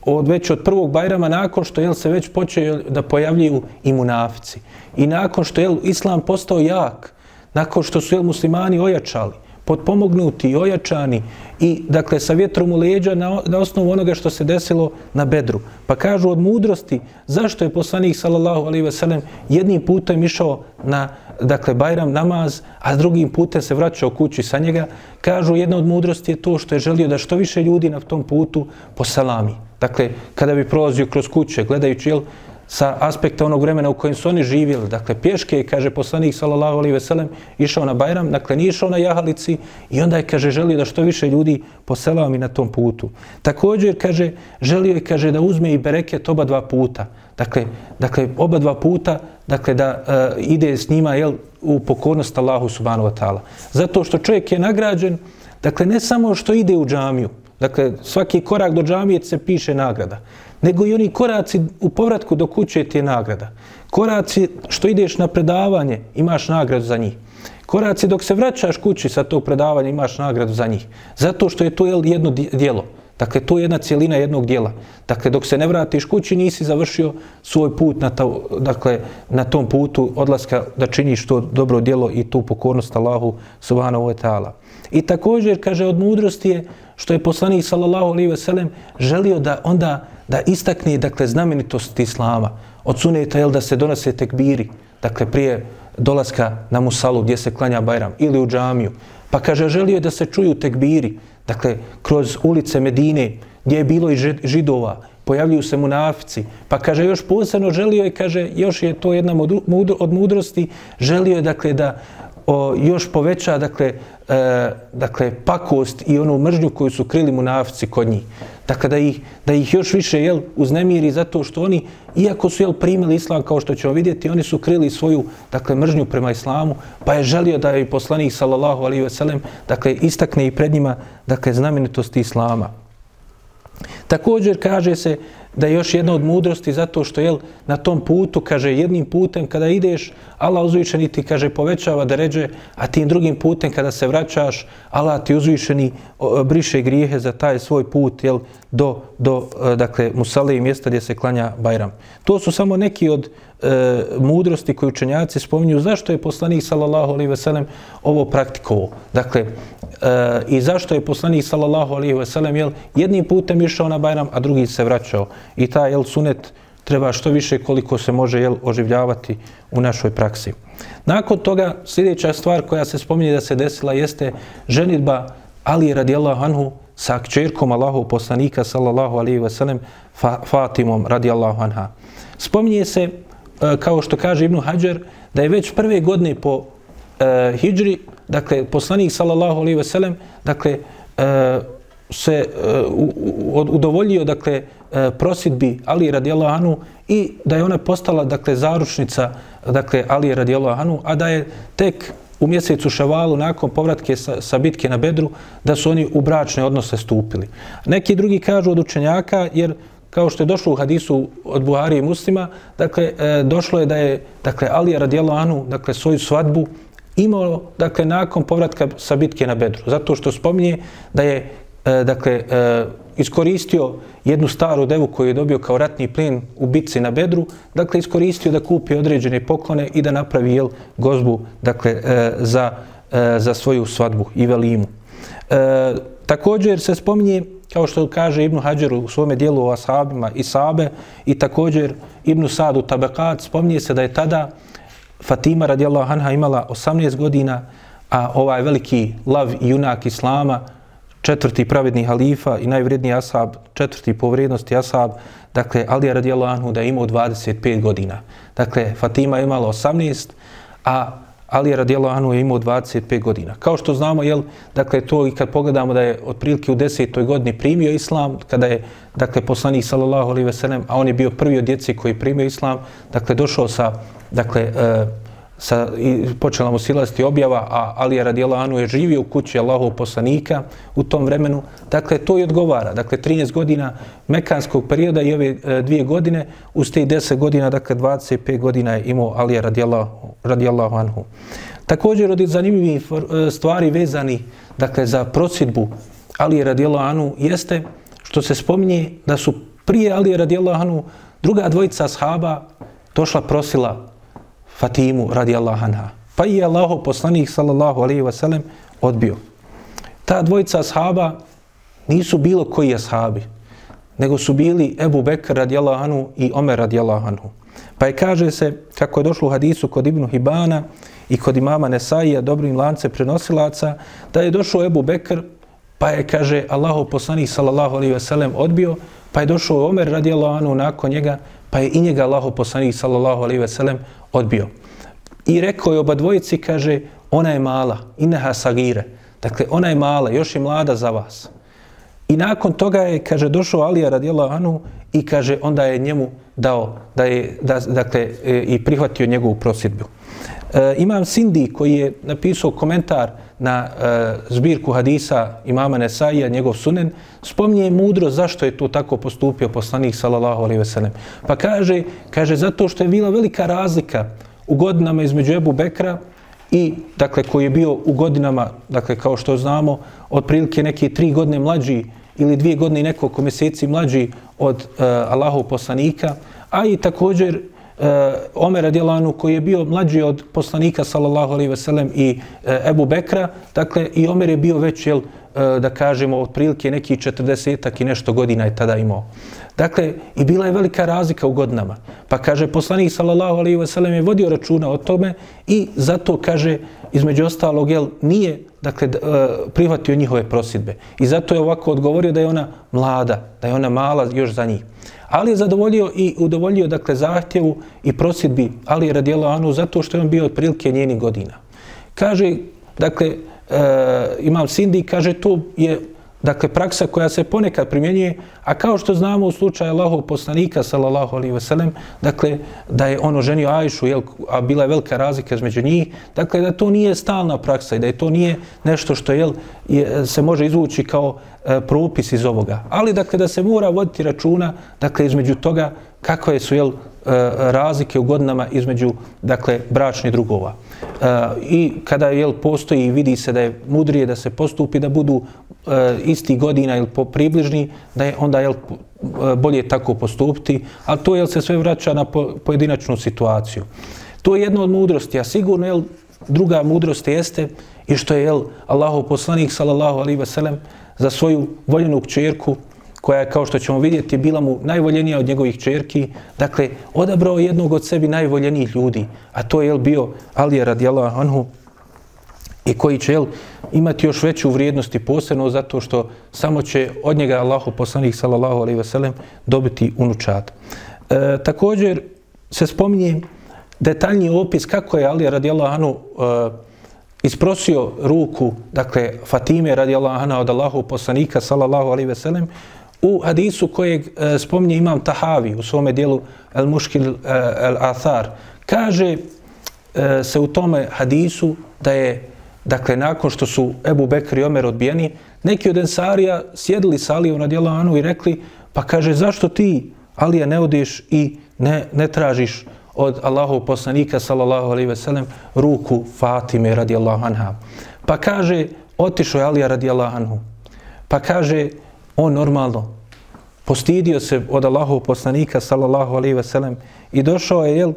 od već od prvog Bajrama nakon što jel se već počeo da pojavljuju i munafici. I nakon što je islam postao jak, nakon što su jel muslimani ojačali, potpomognuti i ojačani i dakle sa vjetrom u leđa na, na osnovu onoga što se desilo na Bedru. Pa kažu od mudrosti zašto je poslanik sallallahu alejhi ve sellem jednim putem išao na dakle Bajram namaz, a drugim putem se vraćao kući sa njega, kažu jedna od mudrosti je to što je želio da što više ljudi na tom putu posalami. salami. Dakle, kada bi prolazio kroz kuće, gledajući jel, sa aspekta onog vremena u kojem su oni živjeli. Dakle, pješke, kaže poslanik sallallahu alaihi veselem, išao na Bajram, dakle, nije išao na jahalici i onda je, kaže, želio da što više ljudi poselao mi na tom putu. Također, kaže, želio je, kaže, da uzme i bereket oba dva puta. Dakle, dakle oba dva puta, dakle, da uh, ide s njima, jel, u pokornost Allahu subhanahu wa ta'ala. Zato što čovjek je nagrađen, dakle, ne samo što ide u džamiju, dakle, svaki korak do džamije se piše nagrada, nego i oni koraci u povratku do kuće ti je nagrada. Koraci što ideš na predavanje, imaš nagradu za njih. Koraci dok se vraćaš kući sa tog predavanja, imaš nagradu za njih. Zato što je to jedno dijelo. Dakle, to je jedna cijelina jednog dijela. Dakle, dok se ne vratiš kući, nisi završio svoj put na, ta, dakle, na tom putu odlaska da činiš to dobro dijelo i tu pokornost Allahu subhanahu wa ta'ala. I također, kaže, od mudrosti je što je poslanik sallallahu alejhi ve sellem želio da onda da istakne dakle znamenitost islama. Od suneta jel da se donose tekbiri dakle prije dolaska na musalu gdje se klanja bajram ili u džamiju. Pa kaže želio je da se čuju tekbiri dakle kroz ulice Medine gdje je bilo i židova pojavljuju se munafici. Pa kaže još posebno želio je kaže još je to jedna od mudrosti želio je dakle da o, još poveća dakle e, dakle pakost i onu mržnju koju su krili munafici kod njih. Dakle da ih, da ih još više jel uznemiri zato što oni iako su jel primili islam kao što ćemo vidjeti oni su krili svoju dakle mržnju prema islamu pa je želio da je poslanik sallallahu alejhi ve sellem dakle istakne i pred njima dakle znamenitosti islama. Također kaže se da je još jedna od mudrosti zato što je na tom putu, kaže jednim putem kada ideš, Allah uzvišeni ti kaže povećava da ređe, a tim drugim putem kada se vraćaš, Allah ti uzvišeni briše grijehe za taj svoj put jel, do, do e, dakle, Musale i mjesta gdje se klanja Bajram. To su samo neki od e, mudrosti koje učenjaci spominju zašto je poslanik sallallahu alejhi ve sellem ovo praktikovao. Dakle, e, i zašto je poslanik sallallahu alejhi ve sellem jel, jednim putem išao na Bajram, a drugi se vraćao. I ta jel, sunet treba što više koliko se može jel, oživljavati u našoj praksi. Nakon toga, sljedeća stvar koja se spominje da se desila jeste ženitba Ali radijallahu anhu sa kćerkom Allahu poslanika sallallahu alejhi ve sellem Fatimom radijallahu anha. Spominje se e, kao što kaže Ibnu Hajar, da je već prve godine po e, hijri, dakle, poslanik, sallallahu alaihi ve sellem, dakle, e, se uh, udovoljio, dakle, E, prosidbi Ali radijallahu anhu i da je ona postala, dakle, zaručnica, dakle, Ali radijallahu anhu, a da je tek u mjesecu Ševalu nakon povratke sa, sa bitke na Bedru, da su oni u bračne odnose stupili. Neki drugi kažu od učenjaka, jer kao što je došlo u hadisu od Buhari i muslima, dakle, e, došlo je da je dakle, Alija radijallahu Anu, dakle, svoju svadbu imao, dakle, nakon povratka sa bitke na Bedru. Zato što spominje da je, e, dakle, e, iskoristio jednu staru devu koju je dobio kao ratni plin u bitci na Bedru, dakle, iskoristio da kupi određene poklone i da napravi jel, gozbu, dakle, e, za, e, za svoju svadbu i velimu. E, također se spominje kao što kaže Ibnu Hadžer u svome dijelu o ashabima i sabe i također Ibnu Sadu Tabekat, spominje se da je tada Fatima radijallahu anha imala 18 godina, a ovaj veliki lav i junak Islama, četvrti pravedni halifa i najvredniji ashab, četvrti po vrijednosti ashab, dakle Ali radijallahu anhu da je imao 25 godina. Dakle, Fatima je imala 18, a Ali je anhu je imao 25 godina. Kao što znamo, jel, dakle, to i kad pogledamo da je otprilike u desetoj godini primio islam, kada je, dakle, poslanik sallallahu alaihi ve sellem, a on je bio prvi od djece koji primio islam, dakle, došao sa, dakle, uh, sa, i počela mu silasti objava, a Ali je radijelo Anu je živio u kući Allahov poslanika u tom vremenu. Dakle, to i odgovara. Dakle, 13 godina mekanskog perioda i ove e, dvije godine, uz te 10 godina, dakle, 25 godina je imao Ali je radijallahu anhu. Također, od zanimljivih e, stvari vezani, dakle, za prosidbu Ali je radijallahu anhu jeste što se spominje da su prije Ali je radijallahu anhu druga dvojica ashaba došla prosila Fatimu radi Allah anha. Pa i Allaho poslanik sallallahu alaihi wasallam odbio. Ta dvojica ashaba nisu bilo koji ashabi, nego su bili Ebu Bekr radi Allah anhu i Omer radi Allah anhu. Pa je kaže se, kako je došlo u hadisu kod Ibnu Hibana i kod imama Nesaija, dobrim lance prenosilaca, da je došao Ebu Bekr, pa je, kaže, Allaho poslanik sallallahu alaihi wasallam odbio, pa je došao Omer radi Allah anhu nakon njega, pa je i njega Allahu poslanik sallallahu alejhi ve sellem odbio. I rekao je oba dvojici, kaže, ona je mala, inaha sagire. Dakle, ona je mala, još je mlada za vas. I nakon toga je, kaže, došao Alija radijallahu anhu i kaže, onda je njemu dao, da je, da, dakle, e, i prihvatio njegovu prosjedbu. E, imam Sindi koji je napisao komentar na e, zbirku hadisa imama Nesaija, njegov sunen, spominje mudro zašto je to tako postupio poslanik sallallahu alaihi ve sellem. Pa kaže, kaže zato što je bila velika razlika u godinama između Ebu Bekra i, dakle, koji je bio u godinama, dakle, kao što znamo, otprilike neke tri godine mlađi ili dvije godine i nekoliko mjeseci mlađi od e, Allahov poslanika, a i također uh, Omer Adjelanu koji je bio mlađi od poslanika sallallahu alaihi sellem i uh, Ebu Bekra, dakle i Omer je bio već, jel, uh, da kažemo, otprilike neki 40 i nešto godina je tada imao. Dakle, i bila je velika razlika u godinama. Pa kaže, poslanik sallallahu alaihi ve sellem je vodio računa o tome i zato kaže, između ostalog, jel, nije dakle, e, prihvatio njihove prosjedbe. I zato je ovako odgovorio da je ona mlada, da je ona mala još za njih. Ali je zadovoljio i udovoljio dakle, zahtjevu i prosjedbi Ali je radijelo Anu zato što je on bio otprilike njenih godina. Kaže, dakle, e, imam Sindi, kaže, to je Dakle, praksa koja se ponekad primjenjuje, a kao što znamo u slučaju Allahov poslanika, sallallahu alaihi veselem, dakle, da je ono ženio Ajšu, jel, a bila je velika razlika između njih, dakle, da to nije stalna praksa i da je to nije nešto što jel, je, se može izvući kao e, propis iz ovoga. Ali, dakle, da se mora voditi računa, dakle, između toga kakve su jel, e, razlike u godinama između, dakle, bračnih drugova. I kada jel, postoji i vidi se da je mudrije da se postupi, da budu e, isti godina ili po približni, da je onda jel, e, bolje tako postupiti, ali to jel, se sve vraća na pojedinačnu situaciju. To je jedna od mudrosti, a sigurno jel, druga mudrost jeste i što je jel, Allahov poslanik sallallahu alaihi ve sellem za svoju voljenu kćerku koja je, kao što ćemo vidjeti, bila mu najvoljenija od njegovih čerki, dakle, odabrao jednog od sebi najvoljenijih ljudi, a to je jel, bio Alija radijallahu anhu, i koji će jel, imati još veću vrijednost i posebno zato što samo će od njega Allahu poslanik sallallahu alaihi ve sellem dobiti unučat. E, također se spominje detaljni opis kako je Ali radijallahu anhu e, isprosio ruku, dakle Fatime radijallahu anha od Allahu poslanika sallallahu alaihi ve sellem u hadisu kojeg e, spominje imam Tahavi u svome dijelu El Muškil e, El Athar, kaže e, se u tome hadisu da je, dakle, nakon što su Ebu Bekr i Omer odbijeni, neki od Ensarija sjedili sa Alijom na dijelu Anu i rekli, pa kaže, zašto ti, Alija, ne odiš i ne, ne tražiš od Allahov poslanika, sallallahu alaihi ve sellem, ruku Fatime radijallahu anha. Pa kaže, otišao je Alija radijallahu anhu. Pa kaže, on normalno postidio se od Allahov poslanika sallallahu alejhi ve sellem i došao je jel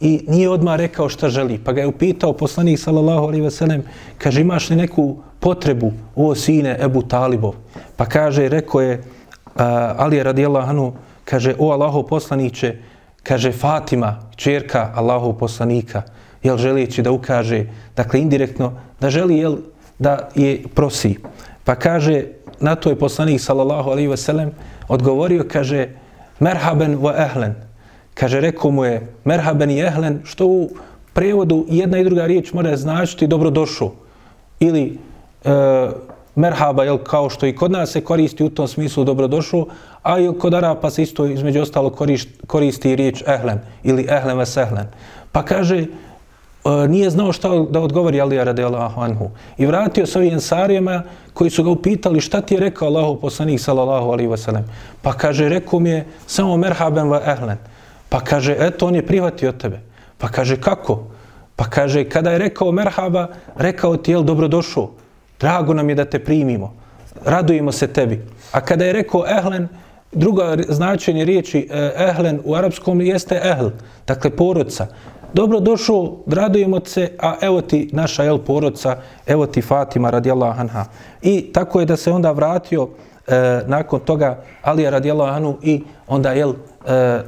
i nije odmah rekao šta želi pa ga je upitao poslanik sallallahu alejhi ve sellem kaže imaš li neku potrebu o sine Ebu Talibov? Pa kaže rekao je uh, Ali radijallahu anhu kaže o Allahov poslanice kaže Fatima ćerka Allahov poslanika jel želeći da ukaže dakle indirektno da želi jel da je prosi. Pa kaže na to je poslanik sallallahu alaihi sellem odgovorio, kaže, merhaben wa ehlen. Kaže, rekao mu je, merhaben i ehlen, što u prevodu jedna i druga riječ mora značiti dobrodošao. Ili e, merhaba, jel, kao što i kod nas se koristi u tom smislu dobrodošao, a i kod Arapa se isto između ostalo koristi, koristi riječ ehlen ili ehlen vas ehlen. Pa kaže, E, nije znao šta da odgovori Alija radijallahu anhu. I vratio se ovim ensarijama koji su ga upitali šta ti je rekao Allahu poslanik sallallahu alaihi wasallam. Pa kaže, rekao mi je samo merhaben wa ehlen. Pa kaže, eto on je prihvatio tebe. Pa kaže, kako? Pa kaže, kada je rekao merhaba, rekao ti je dobrodošao. Drago nam je da te primimo. Radujemo se tebi. A kada je rekao ehlen, druga značenje riječi e, ehlen u arapskom jeste ehl, dakle porodca dobro došao, radujemo se, a evo ti naša el porodca, evo ti Fatima radijallahu anha. I tako je da se onda vratio e, nakon toga Alija radijallahu anhu i onda jel e,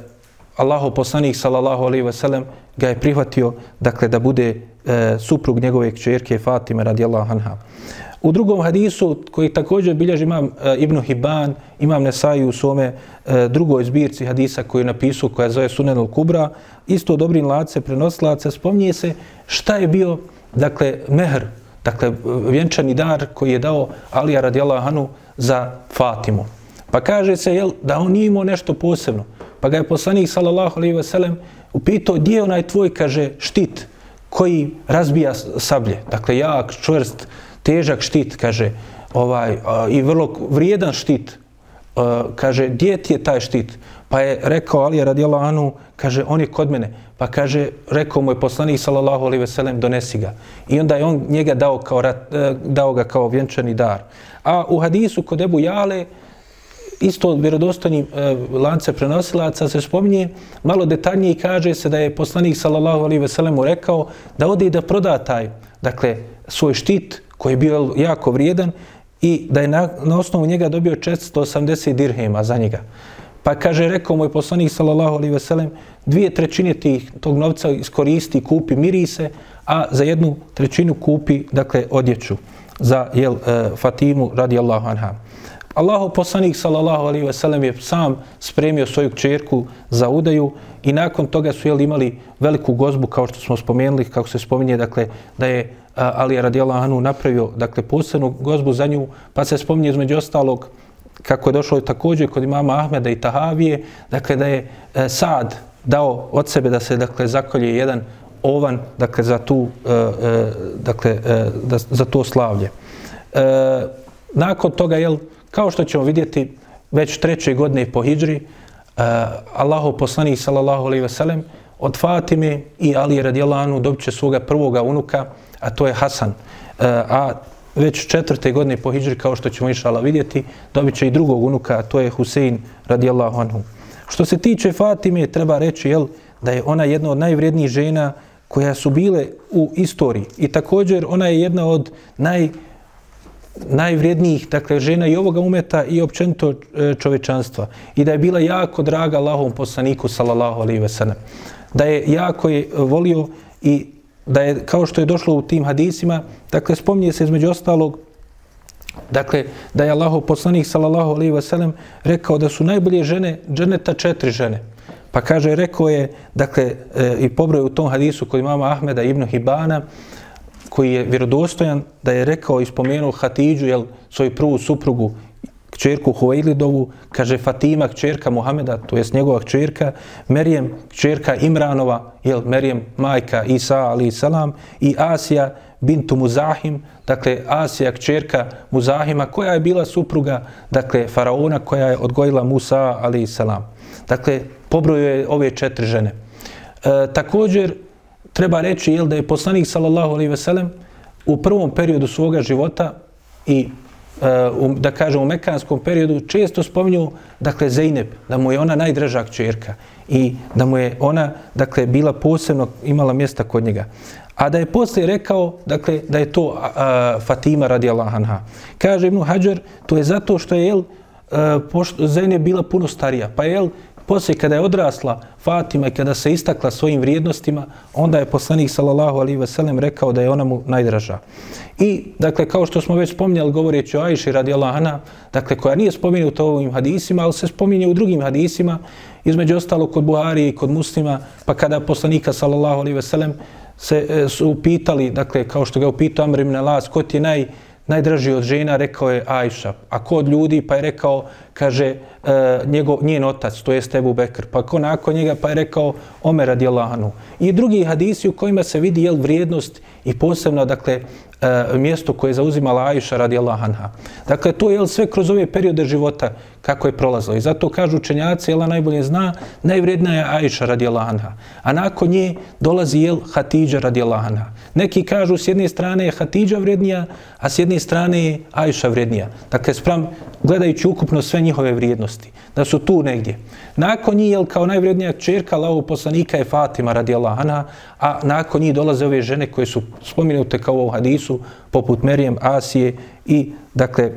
Allaho poslanik sallallahu alejhi ve sellem ga je prihvatio dakle da bude e, suprug njegove kćerke Fatime radijallahu anha. U drugom hadisu, koji također bilježi imam e, Ibn Hibban, imam Nesaju u svome e, drugoj zbirci hadisa koju je napisao, koja zove al-Kubra, isto dobrim lace, prenoslaca, spominje se šta je bio, dakle, mehr, dakle, vjenčani dar koji je dao Alija radijallahu anhu za Fatimu. Pa kaže se, jel, da on nije imao nešto posebno. Pa ga je poslanik, sallallahu alejhi ve sellem, upitao, gdje je onaj tvoj, kaže, štit koji razbija sablje. Dakle, jak, čvrst, težak štit, kaže, ovaj, i vrlo vrijedan štit. Kaže, gdje ti je taj štit? Pa je rekao Ali radijallahu anhu, kaže, on je kod mene. Pa kaže, rekao mu je poslanik sallallahu alaihi ve sellem, donesi ga. I onda je on njega dao, kao, e, dao ga kao vjenčani dar. A u hadisu kod Ebu Jale, isto vjerodostojni e, lance prenosilaca se spominje, malo detaljnije kaže se da je poslanik sallallahu alaihi ve rekao da ode i da proda taj, dakle, svoj štit koji je bio jako vrijedan i da je na, na osnovu njega dobio 480 dirhema za njega. Pa kaže, rekao moj poslanik, sallallahu alaihi veselem, dvije trećine tih, tog novca iskoristi, kupi mirise, a za jednu trećinu kupi, dakle, odjeću za jel, e, Fatimu radi Allahu anha. Allahu poslanik, sallallahu alaihi veselem, je sam spremio svoju čerku za udaju i nakon toga su jel, imali veliku gozbu, kao što smo spomenuli, kako se spominje, dakle, da je Ali radijallahu anhu napravio dakle posebnu gozbu za nju, pa se spominje između ostalog kako je došlo također kod imama Ahmeda i Tahavije, dakle da je e, Sad dao od sebe da se dakle zakolje jedan ovan dakle za tu e, e, dakle e, da, za to slavlje. E, nakon toga jel kao što ćemo vidjeti već treće godine po hidžri e, Allahov poslanik sallallahu alejhi ve sellem od Fatime i Ali radijallahu anhu dobiće svoga prvoga unuka a to je Hasan. E, a već četvrte godine po hijđri, kao što ćemo išala vidjeti, dobit će i drugog unuka, a to je Husein radijallahu anhu. Što se tiče Fatime, treba reći jel, da je ona jedna od najvrijednijih žena koja su bile u istoriji. I također ona je jedna od naj, najvrijednijih dakle, žena i ovoga umeta i općenito e, čovečanstva. I da je bila jako draga Allahom poslaniku, sallallahu alaihi ve sellem. Da je jako je volio i da je, kao što je došlo u tim hadisima, dakle, spominje se između ostalog, dakle, da je Allaho poslanik, sallallahu alaihi wasallam, rekao da su najbolje žene, dženeta četiri žene. Pa kaže, rekao je, dakle, e, i pobroje u tom hadisu kod imama Ahmeda ibn Hibana, koji je vjerodostojan, da je rekao i spomenuo Hatidžu, jel, svoju prvu suprugu, kćerku Huvejlidovu, kaže Fatima, kćerka Muhameda, to jest njegova kćerka, Merijem, kćerka Imranova, jel, Merijem, majka Isa, ali salam, i Asija, bintu Muzahim, dakle, Asija, kćerka Muzahima, koja je bila supruga, dakle, faraona koja je odgojila Musa, ali salam. Dakle, pobroju je ove četiri žene. E, također, treba reći, jel, da je poslanik, sallallahu alaihi veselem, u prvom periodu svoga života i uh, da kažem, u mekanskom periodu često spominju, dakle, Zeynep, da mu je ona najdraža čerka i da mu je ona, dakle, bila posebno, imala mjesta kod njega. A da je poslije rekao, dakle, da je to a, Fatima radi Allahanha. Kaže Ibn Hajar, to je zato što je, jel, eh, pošto Zeynep bila puno starija, pa je, jel, poslije kada je odrasla Fatima i kada se istakla svojim vrijednostima, onda je poslanik sallallahu alaihi ve sellem rekao da je ona mu najdraža. I, dakle, kao što smo već spominjali govoreći o Ajši radi Allahana, dakle, koja nije spominuta u ovim hadisima, ali se spominje u drugim hadisima, između ostalo kod Buhari i kod muslima, pa kada poslanika sallallahu alaihi ve sellem se e, su pitali, dakle, kao što ga upitao Amr ibn Alas, ko ti je naj, najdraži od žena, rekao je Ajša. A ko od ljudi, pa je rekao, kaže, e, njegov, njen otac, to je Ebu Bekr. Pa ko nakon njega, pa je rekao Omer radijallahu I drugi hadisi u kojima se vidi jel, vrijednost i posebno, dakle, e, mjesto koje je zauzimala Ajša radijallahu anha. Dakle, to je sve kroz ove periode života kako je prolazilo. I zato kažu učenjaci, jel najbolje zna, najvrednija je Ajša radijallahu anha. A nakon nje dolazi jel Hatidža radijallahu anha. Neki kažu s jedne strane je Hatidža vrednija, a s jedne strane je Ajša vrednija. Dakle, sprem, gledajući ukupno sve njihove vrijednosti, da su tu negdje. Nakon njih, jel, kao najvrednija čerka Allahu poslanika je Fatima radijallahu anha, a nakon njih dolaze ove žene koje su spominute kao u hadisu, poput Merijem, Asije i, dakle,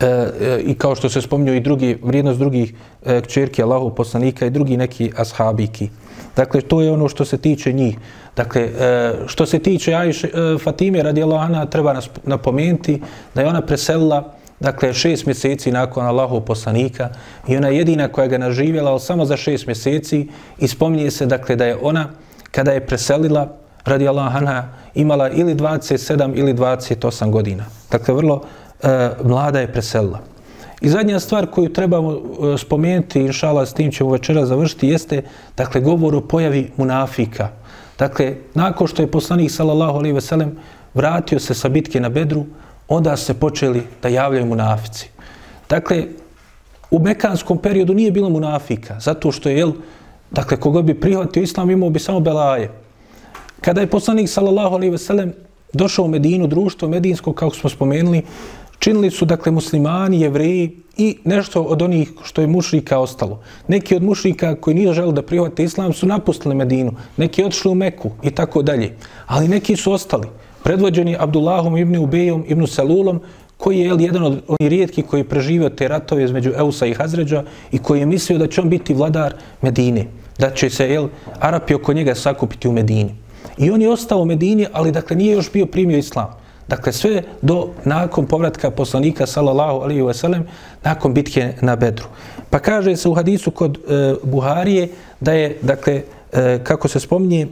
e, e, i kao što se spominju i drugi, vrijednost drugih e, čerke Allahu poslanika i drugi neki ashabiki. Dakle, to je ono što se tiče njih. Dakle, e, što se tiče Ajše, Fatime radi Allahana, treba napomenuti da je ona preselila dakle, šest mjeseci nakon Allahov poslanika i ona je jedina koja ga naživjela, ali samo za šest mjeseci i spominje se, dakle, da je ona, kada je preselila, radi Allahana, imala ili 27 ili 28 godina. Dakle, vrlo e, mlada je preselila. I zadnja stvar koju trebamo e, spomenuti, inšala, s tim ćemo večera završiti, jeste, dakle, govor o pojavi munafika. Dakle, nakon što je poslanik, sallallahu alaihi veselem, vratio se sa bitke na Bedru, onda se počeli da javljaju munafici. Dakle, u mekanskom periodu nije bilo munafika, zato što je, jel, dakle, koga bi prihvatio islam, imao bi samo belaje. Kada je poslanik, sallallahu alaihi veselem, došao u Medinu, društvo medinsko, kako smo spomenuli, činili su, dakle, muslimani, jevreji i nešto od onih što je mušrika ostalo. Neki od mušrika koji nije želi da prihvate islam su napustili Medinu, neki otišli u Meku i tako dalje. Ali neki su ostali predvođeni Abdullahom ibn Ubejom ibn Salulom, koji je jedan od onih rijetki koji je preživio te ratove između Eusa i Hazređa i koji je mislio da će on biti vladar Medine, da će se jel, Arapi oko njega sakupiti u Medini. I on je ostao u Medini, ali dakle nije još bio primio islam. Dakle, sve do nakon povratka poslanika, sallallahu alaihi wasalam, nakon bitke na Bedru. Pa kaže se u hadisu kod e, Buharije da je, dakle, e, kako se spominje,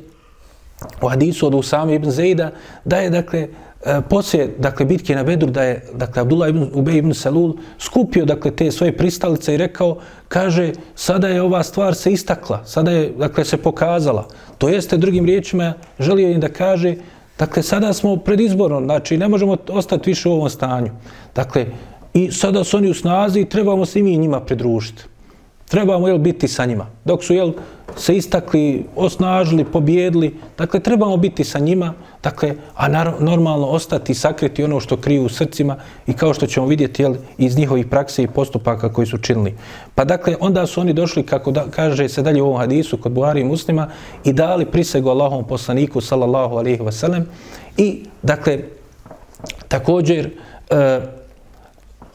u hadisu od Usama ibn Zejda, da je, dakle, e, poslije dakle, bitke na Bedru, da je dakle, Abdullah ibn Ubej ibn Salul skupio dakle, te svoje pristalice i rekao, kaže, sada je ova stvar se istakla, sada je dakle, se pokazala. To jeste, drugim riječima, želio im da kaže, dakle, sada smo pred izborom, znači ne možemo ostati više u ovom stanju. Dakle, i sada su oni u snazi i trebamo se i mi njima pridružiti trebamo jel, biti sa njima. Dok su jel, se istakli, osnažili, pobjedili, dakle, trebamo biti sa njima, dakle, a nar normalno ostati sakriti ono što kriju u srcima i kao što ćemo vidjeti jel, iz njihovih prakse i postupaka koji su činili. Pa dakle, onda su oni došli, kako da, kaže se dalje u ovom hadisu kod Buhari i muslima, i dali prisegu Allahom poslaniku, sallallahu alihi wasallam, i dakle, također, e,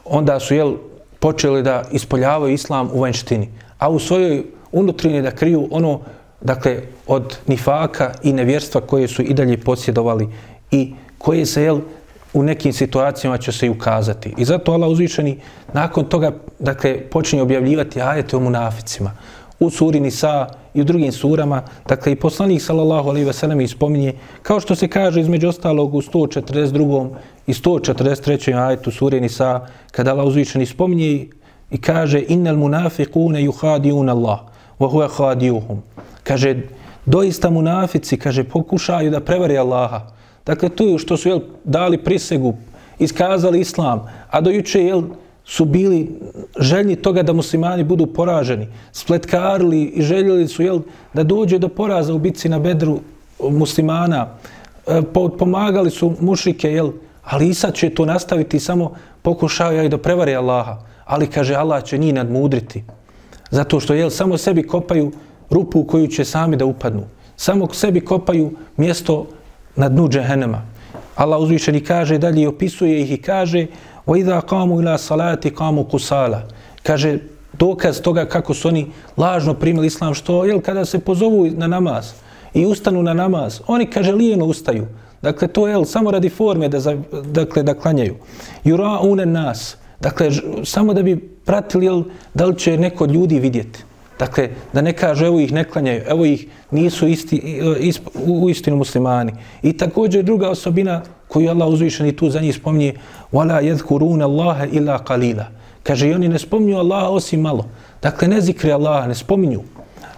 onda su jel, počeli da ispoljavaju islam u vanjštini, a u svojoj unutrini da kriju ono, dakle, od nifaka i nevjerstva koje su i dalje posjedovali i koje se, jel, u nekim situacijama će se i ukazati. I zato Allah uzvišeni nakon toga, dakle, počinje objavljivati ajete o munaficima u suri Nisa i u drugim surama. Dakle, i poslanik sallallahu alaihi ve sellem ispominje, kao što se kaže između ostalog u 142. i 143. ajetu suri Nisa, kada Allah uzvišen ispominje i kaže innal munafiqune yuhadiun Allah wa huwa khadiuhum. Kaže, doista munafici, kaže, pokušaju da prevare Allaha. Dakle, to što su jel, dali prisegu, iskazali islam, a do juče jel, su bili željni toga da muslimani budu poraženi, spletkarili i željeli su jel, da dođe do poraza u bitci na bedru muslimana, e, pomagali su mušike, jel, ali i sad će to nastaviti samo pokušao ja i da prevari Allaha. Ali kaže Allah će njih nadmudriti. Zato što jel, samo sebi kopaju rupu u koju će sami da upadnu. Samo sebi kopaju mjesto na dnu džehennema. Allah uzvišeni kaže dalje i opisuje ih i kaže وَإِذَا قَامُوا إِلَا صَلَاتِ قَامُوا قُسَالَ Kaže, dokaz toga kako su oni lažno primili islam, što je kada se pozovu na namaz i ustanu na namaz, oni, kaže, lijeno ustaju. Dakle, to je samo radi forme da, za, dakle, da klanjaju. Jura une nas. Dakle, samo da bi pratili jel, da li će neko od ljudi vidjeti. Dakle, da ne kaže, evo ih ne klanjaju, evo ih nisu isti, e, isp, u istinu muslimani. I također druga osobina koju Allah uzvišen i tu za njih spominje wala يَذْكُرُونَ اللَّهَ إِلَّا qalila. Kaže i oni ne spominju Allaha osim malo. Dakle ne zikri Allaha, ne spominju.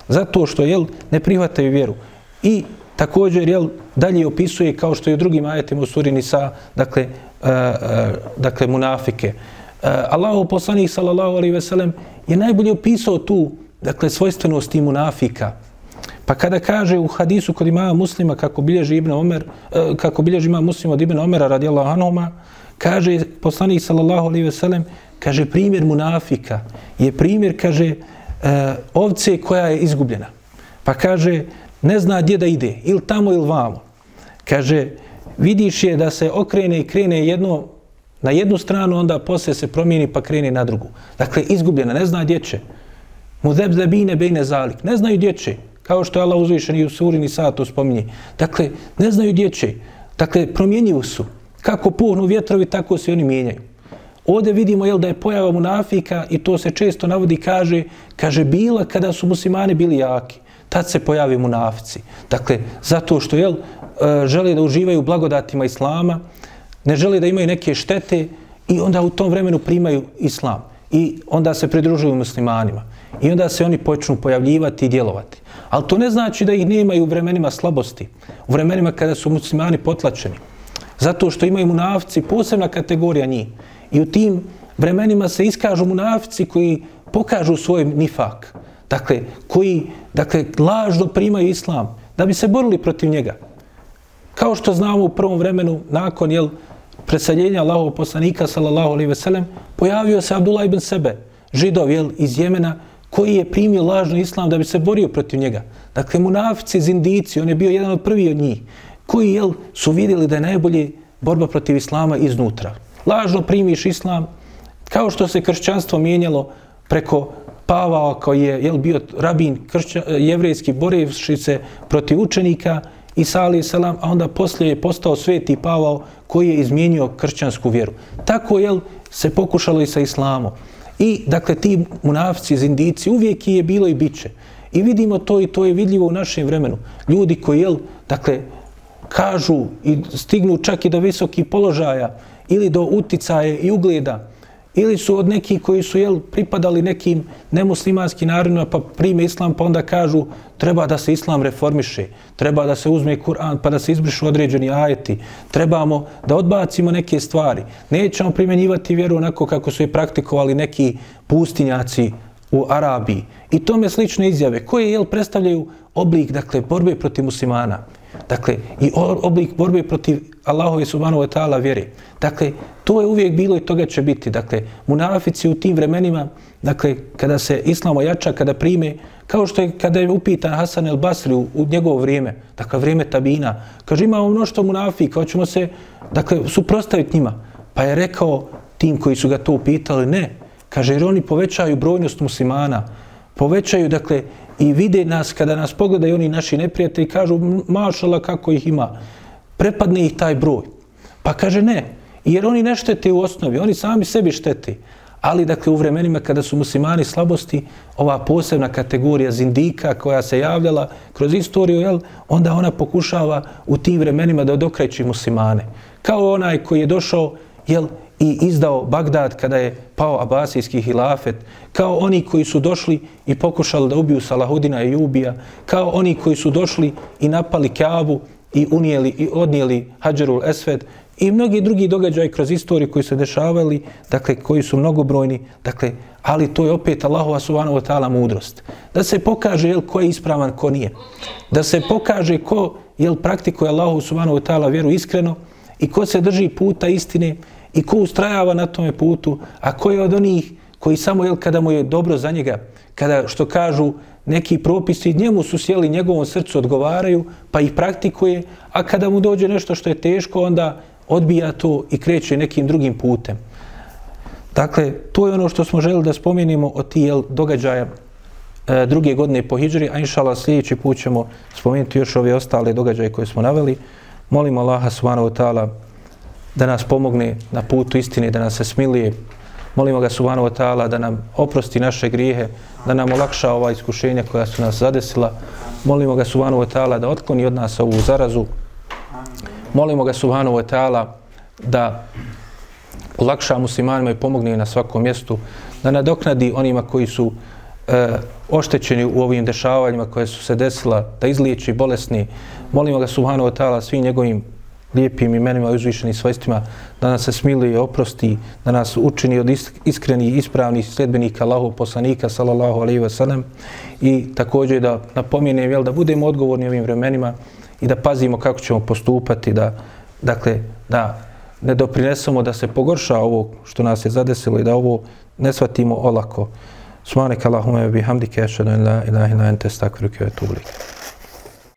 Zato što jel ne prihvataju vjeru. I također jel dalje opisuje kao što je u drugim ajetima u suri Nisa, dakle uh, uh, dakle munafike. Uh, Allahu poslanik sallallahu alejhi ve sellem je najbolje opisao tu dakle svojstvenost munafika. Pa kada kaže u hadisu kod imama muslima kako bilježi Ibn Omer, e, kako bilježi ima muslima od Ibn Omera radijallahu anhuma, kaže poslanik sallallahu alaihi ve sellem, kaže primjer munafika je primjer, kaže, e, ovce koja je izgubljena. Pa kaže, ne zna gdje da ide, ili tamo ili vamo. Kaže, vidiš je da se okrene i krene jedno na jednu stranu, onda posle se promijeni pa krene na drugu. Dakle, izgubljena, ne zna gdje će. Mudeb zabine bejne zalik. Ne znaju gdje će kao što je Allah uzvišen i u suri Nisa to spominje. Dakle, ne znaju gdje će. Dakle, promjenjivu su. Kako puhnu vjetrovi, tako se oni mijenjaju. Ovdje vidimo jel, da je pojava munafika i to se često navodi, kaže, kaže bila kada su muslimani bili jaki. Tad se pojavi munafici. Dakle, zato što jel, e, žele da uživaju blagodatima Islama, ne žele da imaju neke štete i onda u tom vremenu primaju Islam. I onda se pridružuju muslimanima. I onda se oni počnu pojavljivati i djelovati. Ali to ne znači da ih nemaju u vremenima slabosti, u vremenima kada su muslimani potlačeni. Zato što imaju munafci posebna kategorija njih. I u tim vremenima se iskažu munafici koji pokažu svoj nifak. Dakle, koji dakle, lažno primaju islam da bi se borili protiv njega. Kao što znamo u prvom vremenu, nakon jel, preseljenja Allahov poslanika, sallallahu alaihi ve sellem, pojavio se Abdullah ibn Sebe, židov jel, iz Jemena, koji je primio lažno islam da bi se borio protiv njega. Dakle, munafici, zindici, on je bio jedan od prvih od njih, koji jel, su vidjeli da je najbolje borba protiv islama iznutra. Lažno primiš islam, kao što se kršćanstvo mijenjalo preko Pavao koji je jel, bio rabin kršća, jevrejski borevši se protiv učenika i sali selam, a onda poslije je postao sveti Pavao koji je izmijenio kršćansku vjeru. Tako jel, se pokušalo i sa islamom. I, dakle, ti munafci, zindici, uvijek je bilo i biće. I vidimo to i to je vidljivo u našem vremenu. Ljudi koji, jel, dakle, kažu i stignu čak i do visokih položaja ili do uticaje i ugleda, ili su od nekih koji su jel, pripadali nekim nemuslimanskim narodima pa prime islam pa onda kažu treba da se islam reformiše, treba da se uzme Kur'an pa da se izbrišu određeni ajeti, trebamo da odbacimo neke stvari, nećemo primjenjivati vjeru onako kako su je praktikovali neki pustinjaci u Arabiji. I tome slične izjave koje jel, predstavljaju oblik dakle, borbe protiv muslimana. Dakle, i oblik borbe protiv Allahove subhanahu wa ta'ala vjere. Dakle, to je uvijek bilo i toga će biti. Dakle, munafici u tim vremenima, dakle, kada se islam ojača, kada prime, kao što je kada je upitan Hasan el Basri u, u njegovo vrijeme, dakle, vrijeme tabina, kaže, imamo mnoštvo munafika, hoćemo se, dakle, suprostaviti njima. Pa je rekao tim koji su ga to upitali, ne, kaže, jer oni povećaju brojnost muslimana, povećaju, dakle, i vide nas, kada nas pogledaju oni naši neprijatelji, kažu, mašala kako ih ima, prepadne ih taj broj. Pa kaže, ne, jer oni ne štete u osnovi, oni sami sebi štete. Ali, dakle, u vremenima kada su muslimani slabosti, ova posebna kategorija zindika koja se javljala kroz istoriju, jel, onda ona pokušava u tim vremenima da odokreći muslimane. Kao onaj koji je došao, jel, i izdao Bagdad kada je pao abasijski hilafet, kao oni koji su došli i pokušali da ubiju Salahudina i Jubija, kao oni koji su došli i napali Kaabu i unijeli i odnijeli Hadžarul Esved i mnogi drugi događaj kroz istoriju koji se dešavali, dakle, koji su mnogobrojni, dakle, ali to je opet Allahova subhanahu wa ta'ala mudrost. Da se pokaže jel, ko je ispravan, ko nije. Da se pokaže ko jel, praktikuje Allahu subhanahu wa ta'ala vjeru iskreno i ko se drži puta istine i ko ustrajava na tome putu, a ko je od onih koji samo, jel, kada mu je dobro za njega, kada, što kažu, neki propisi njemu su sjeli, njegovom srcu odgovaraju, pa ih praktikuje, a kada mu dođe nešto što je teško, onda odbija to i kreće nekim drugim putem. Dakle, to je ono što smo želi da spomenimo o ti jel, događaja e, druge godine po Hidžri, a inšala sljedeći put ćemo spomenuti još ove ostale događaje koje smo naveli. Molimo Allaha subhanahu wa ta'ala da nas pomogne na putu istine, da nas se smilije. Molimo ga Subhanahu wa ta'ala da nam oprosti naše grijehe, da nam olakša ova iskušenja koja su nas zadesila. Molimo ga Subhanahu wa ta'ala da otkloni od nas ovu zarazu. Molimo ga Subhanahu wa ta'ala da olakša muslimanima i pomogne na svakom mjestu, da nadoknadi onima koji su e, oštećeni u ovim dešavanjima koje su se desila, da izliječi bolesni. Molimo ga Subhanahu wa ta'ala svim njegovim lijepim imenima i uzvišenim svojstvima, da nas se smili i oprosti, da nas učini od iskreni ispravnih sljedbenika Allahu poslanika, sallallahu alaihi wa sallam, i također da napominem, jel, da budemo odgovorni ovim vremenima i da pazimo kako ćemo postupati, da, dakle, da ne doprinesemo da se pogorša ovo što nas je zadesilo i da ovo ne shvatimo olako. Subhanak Allahumma bihamdika ashhadu an la ilaha illa anta astaghfiruka wa atubu ilaik.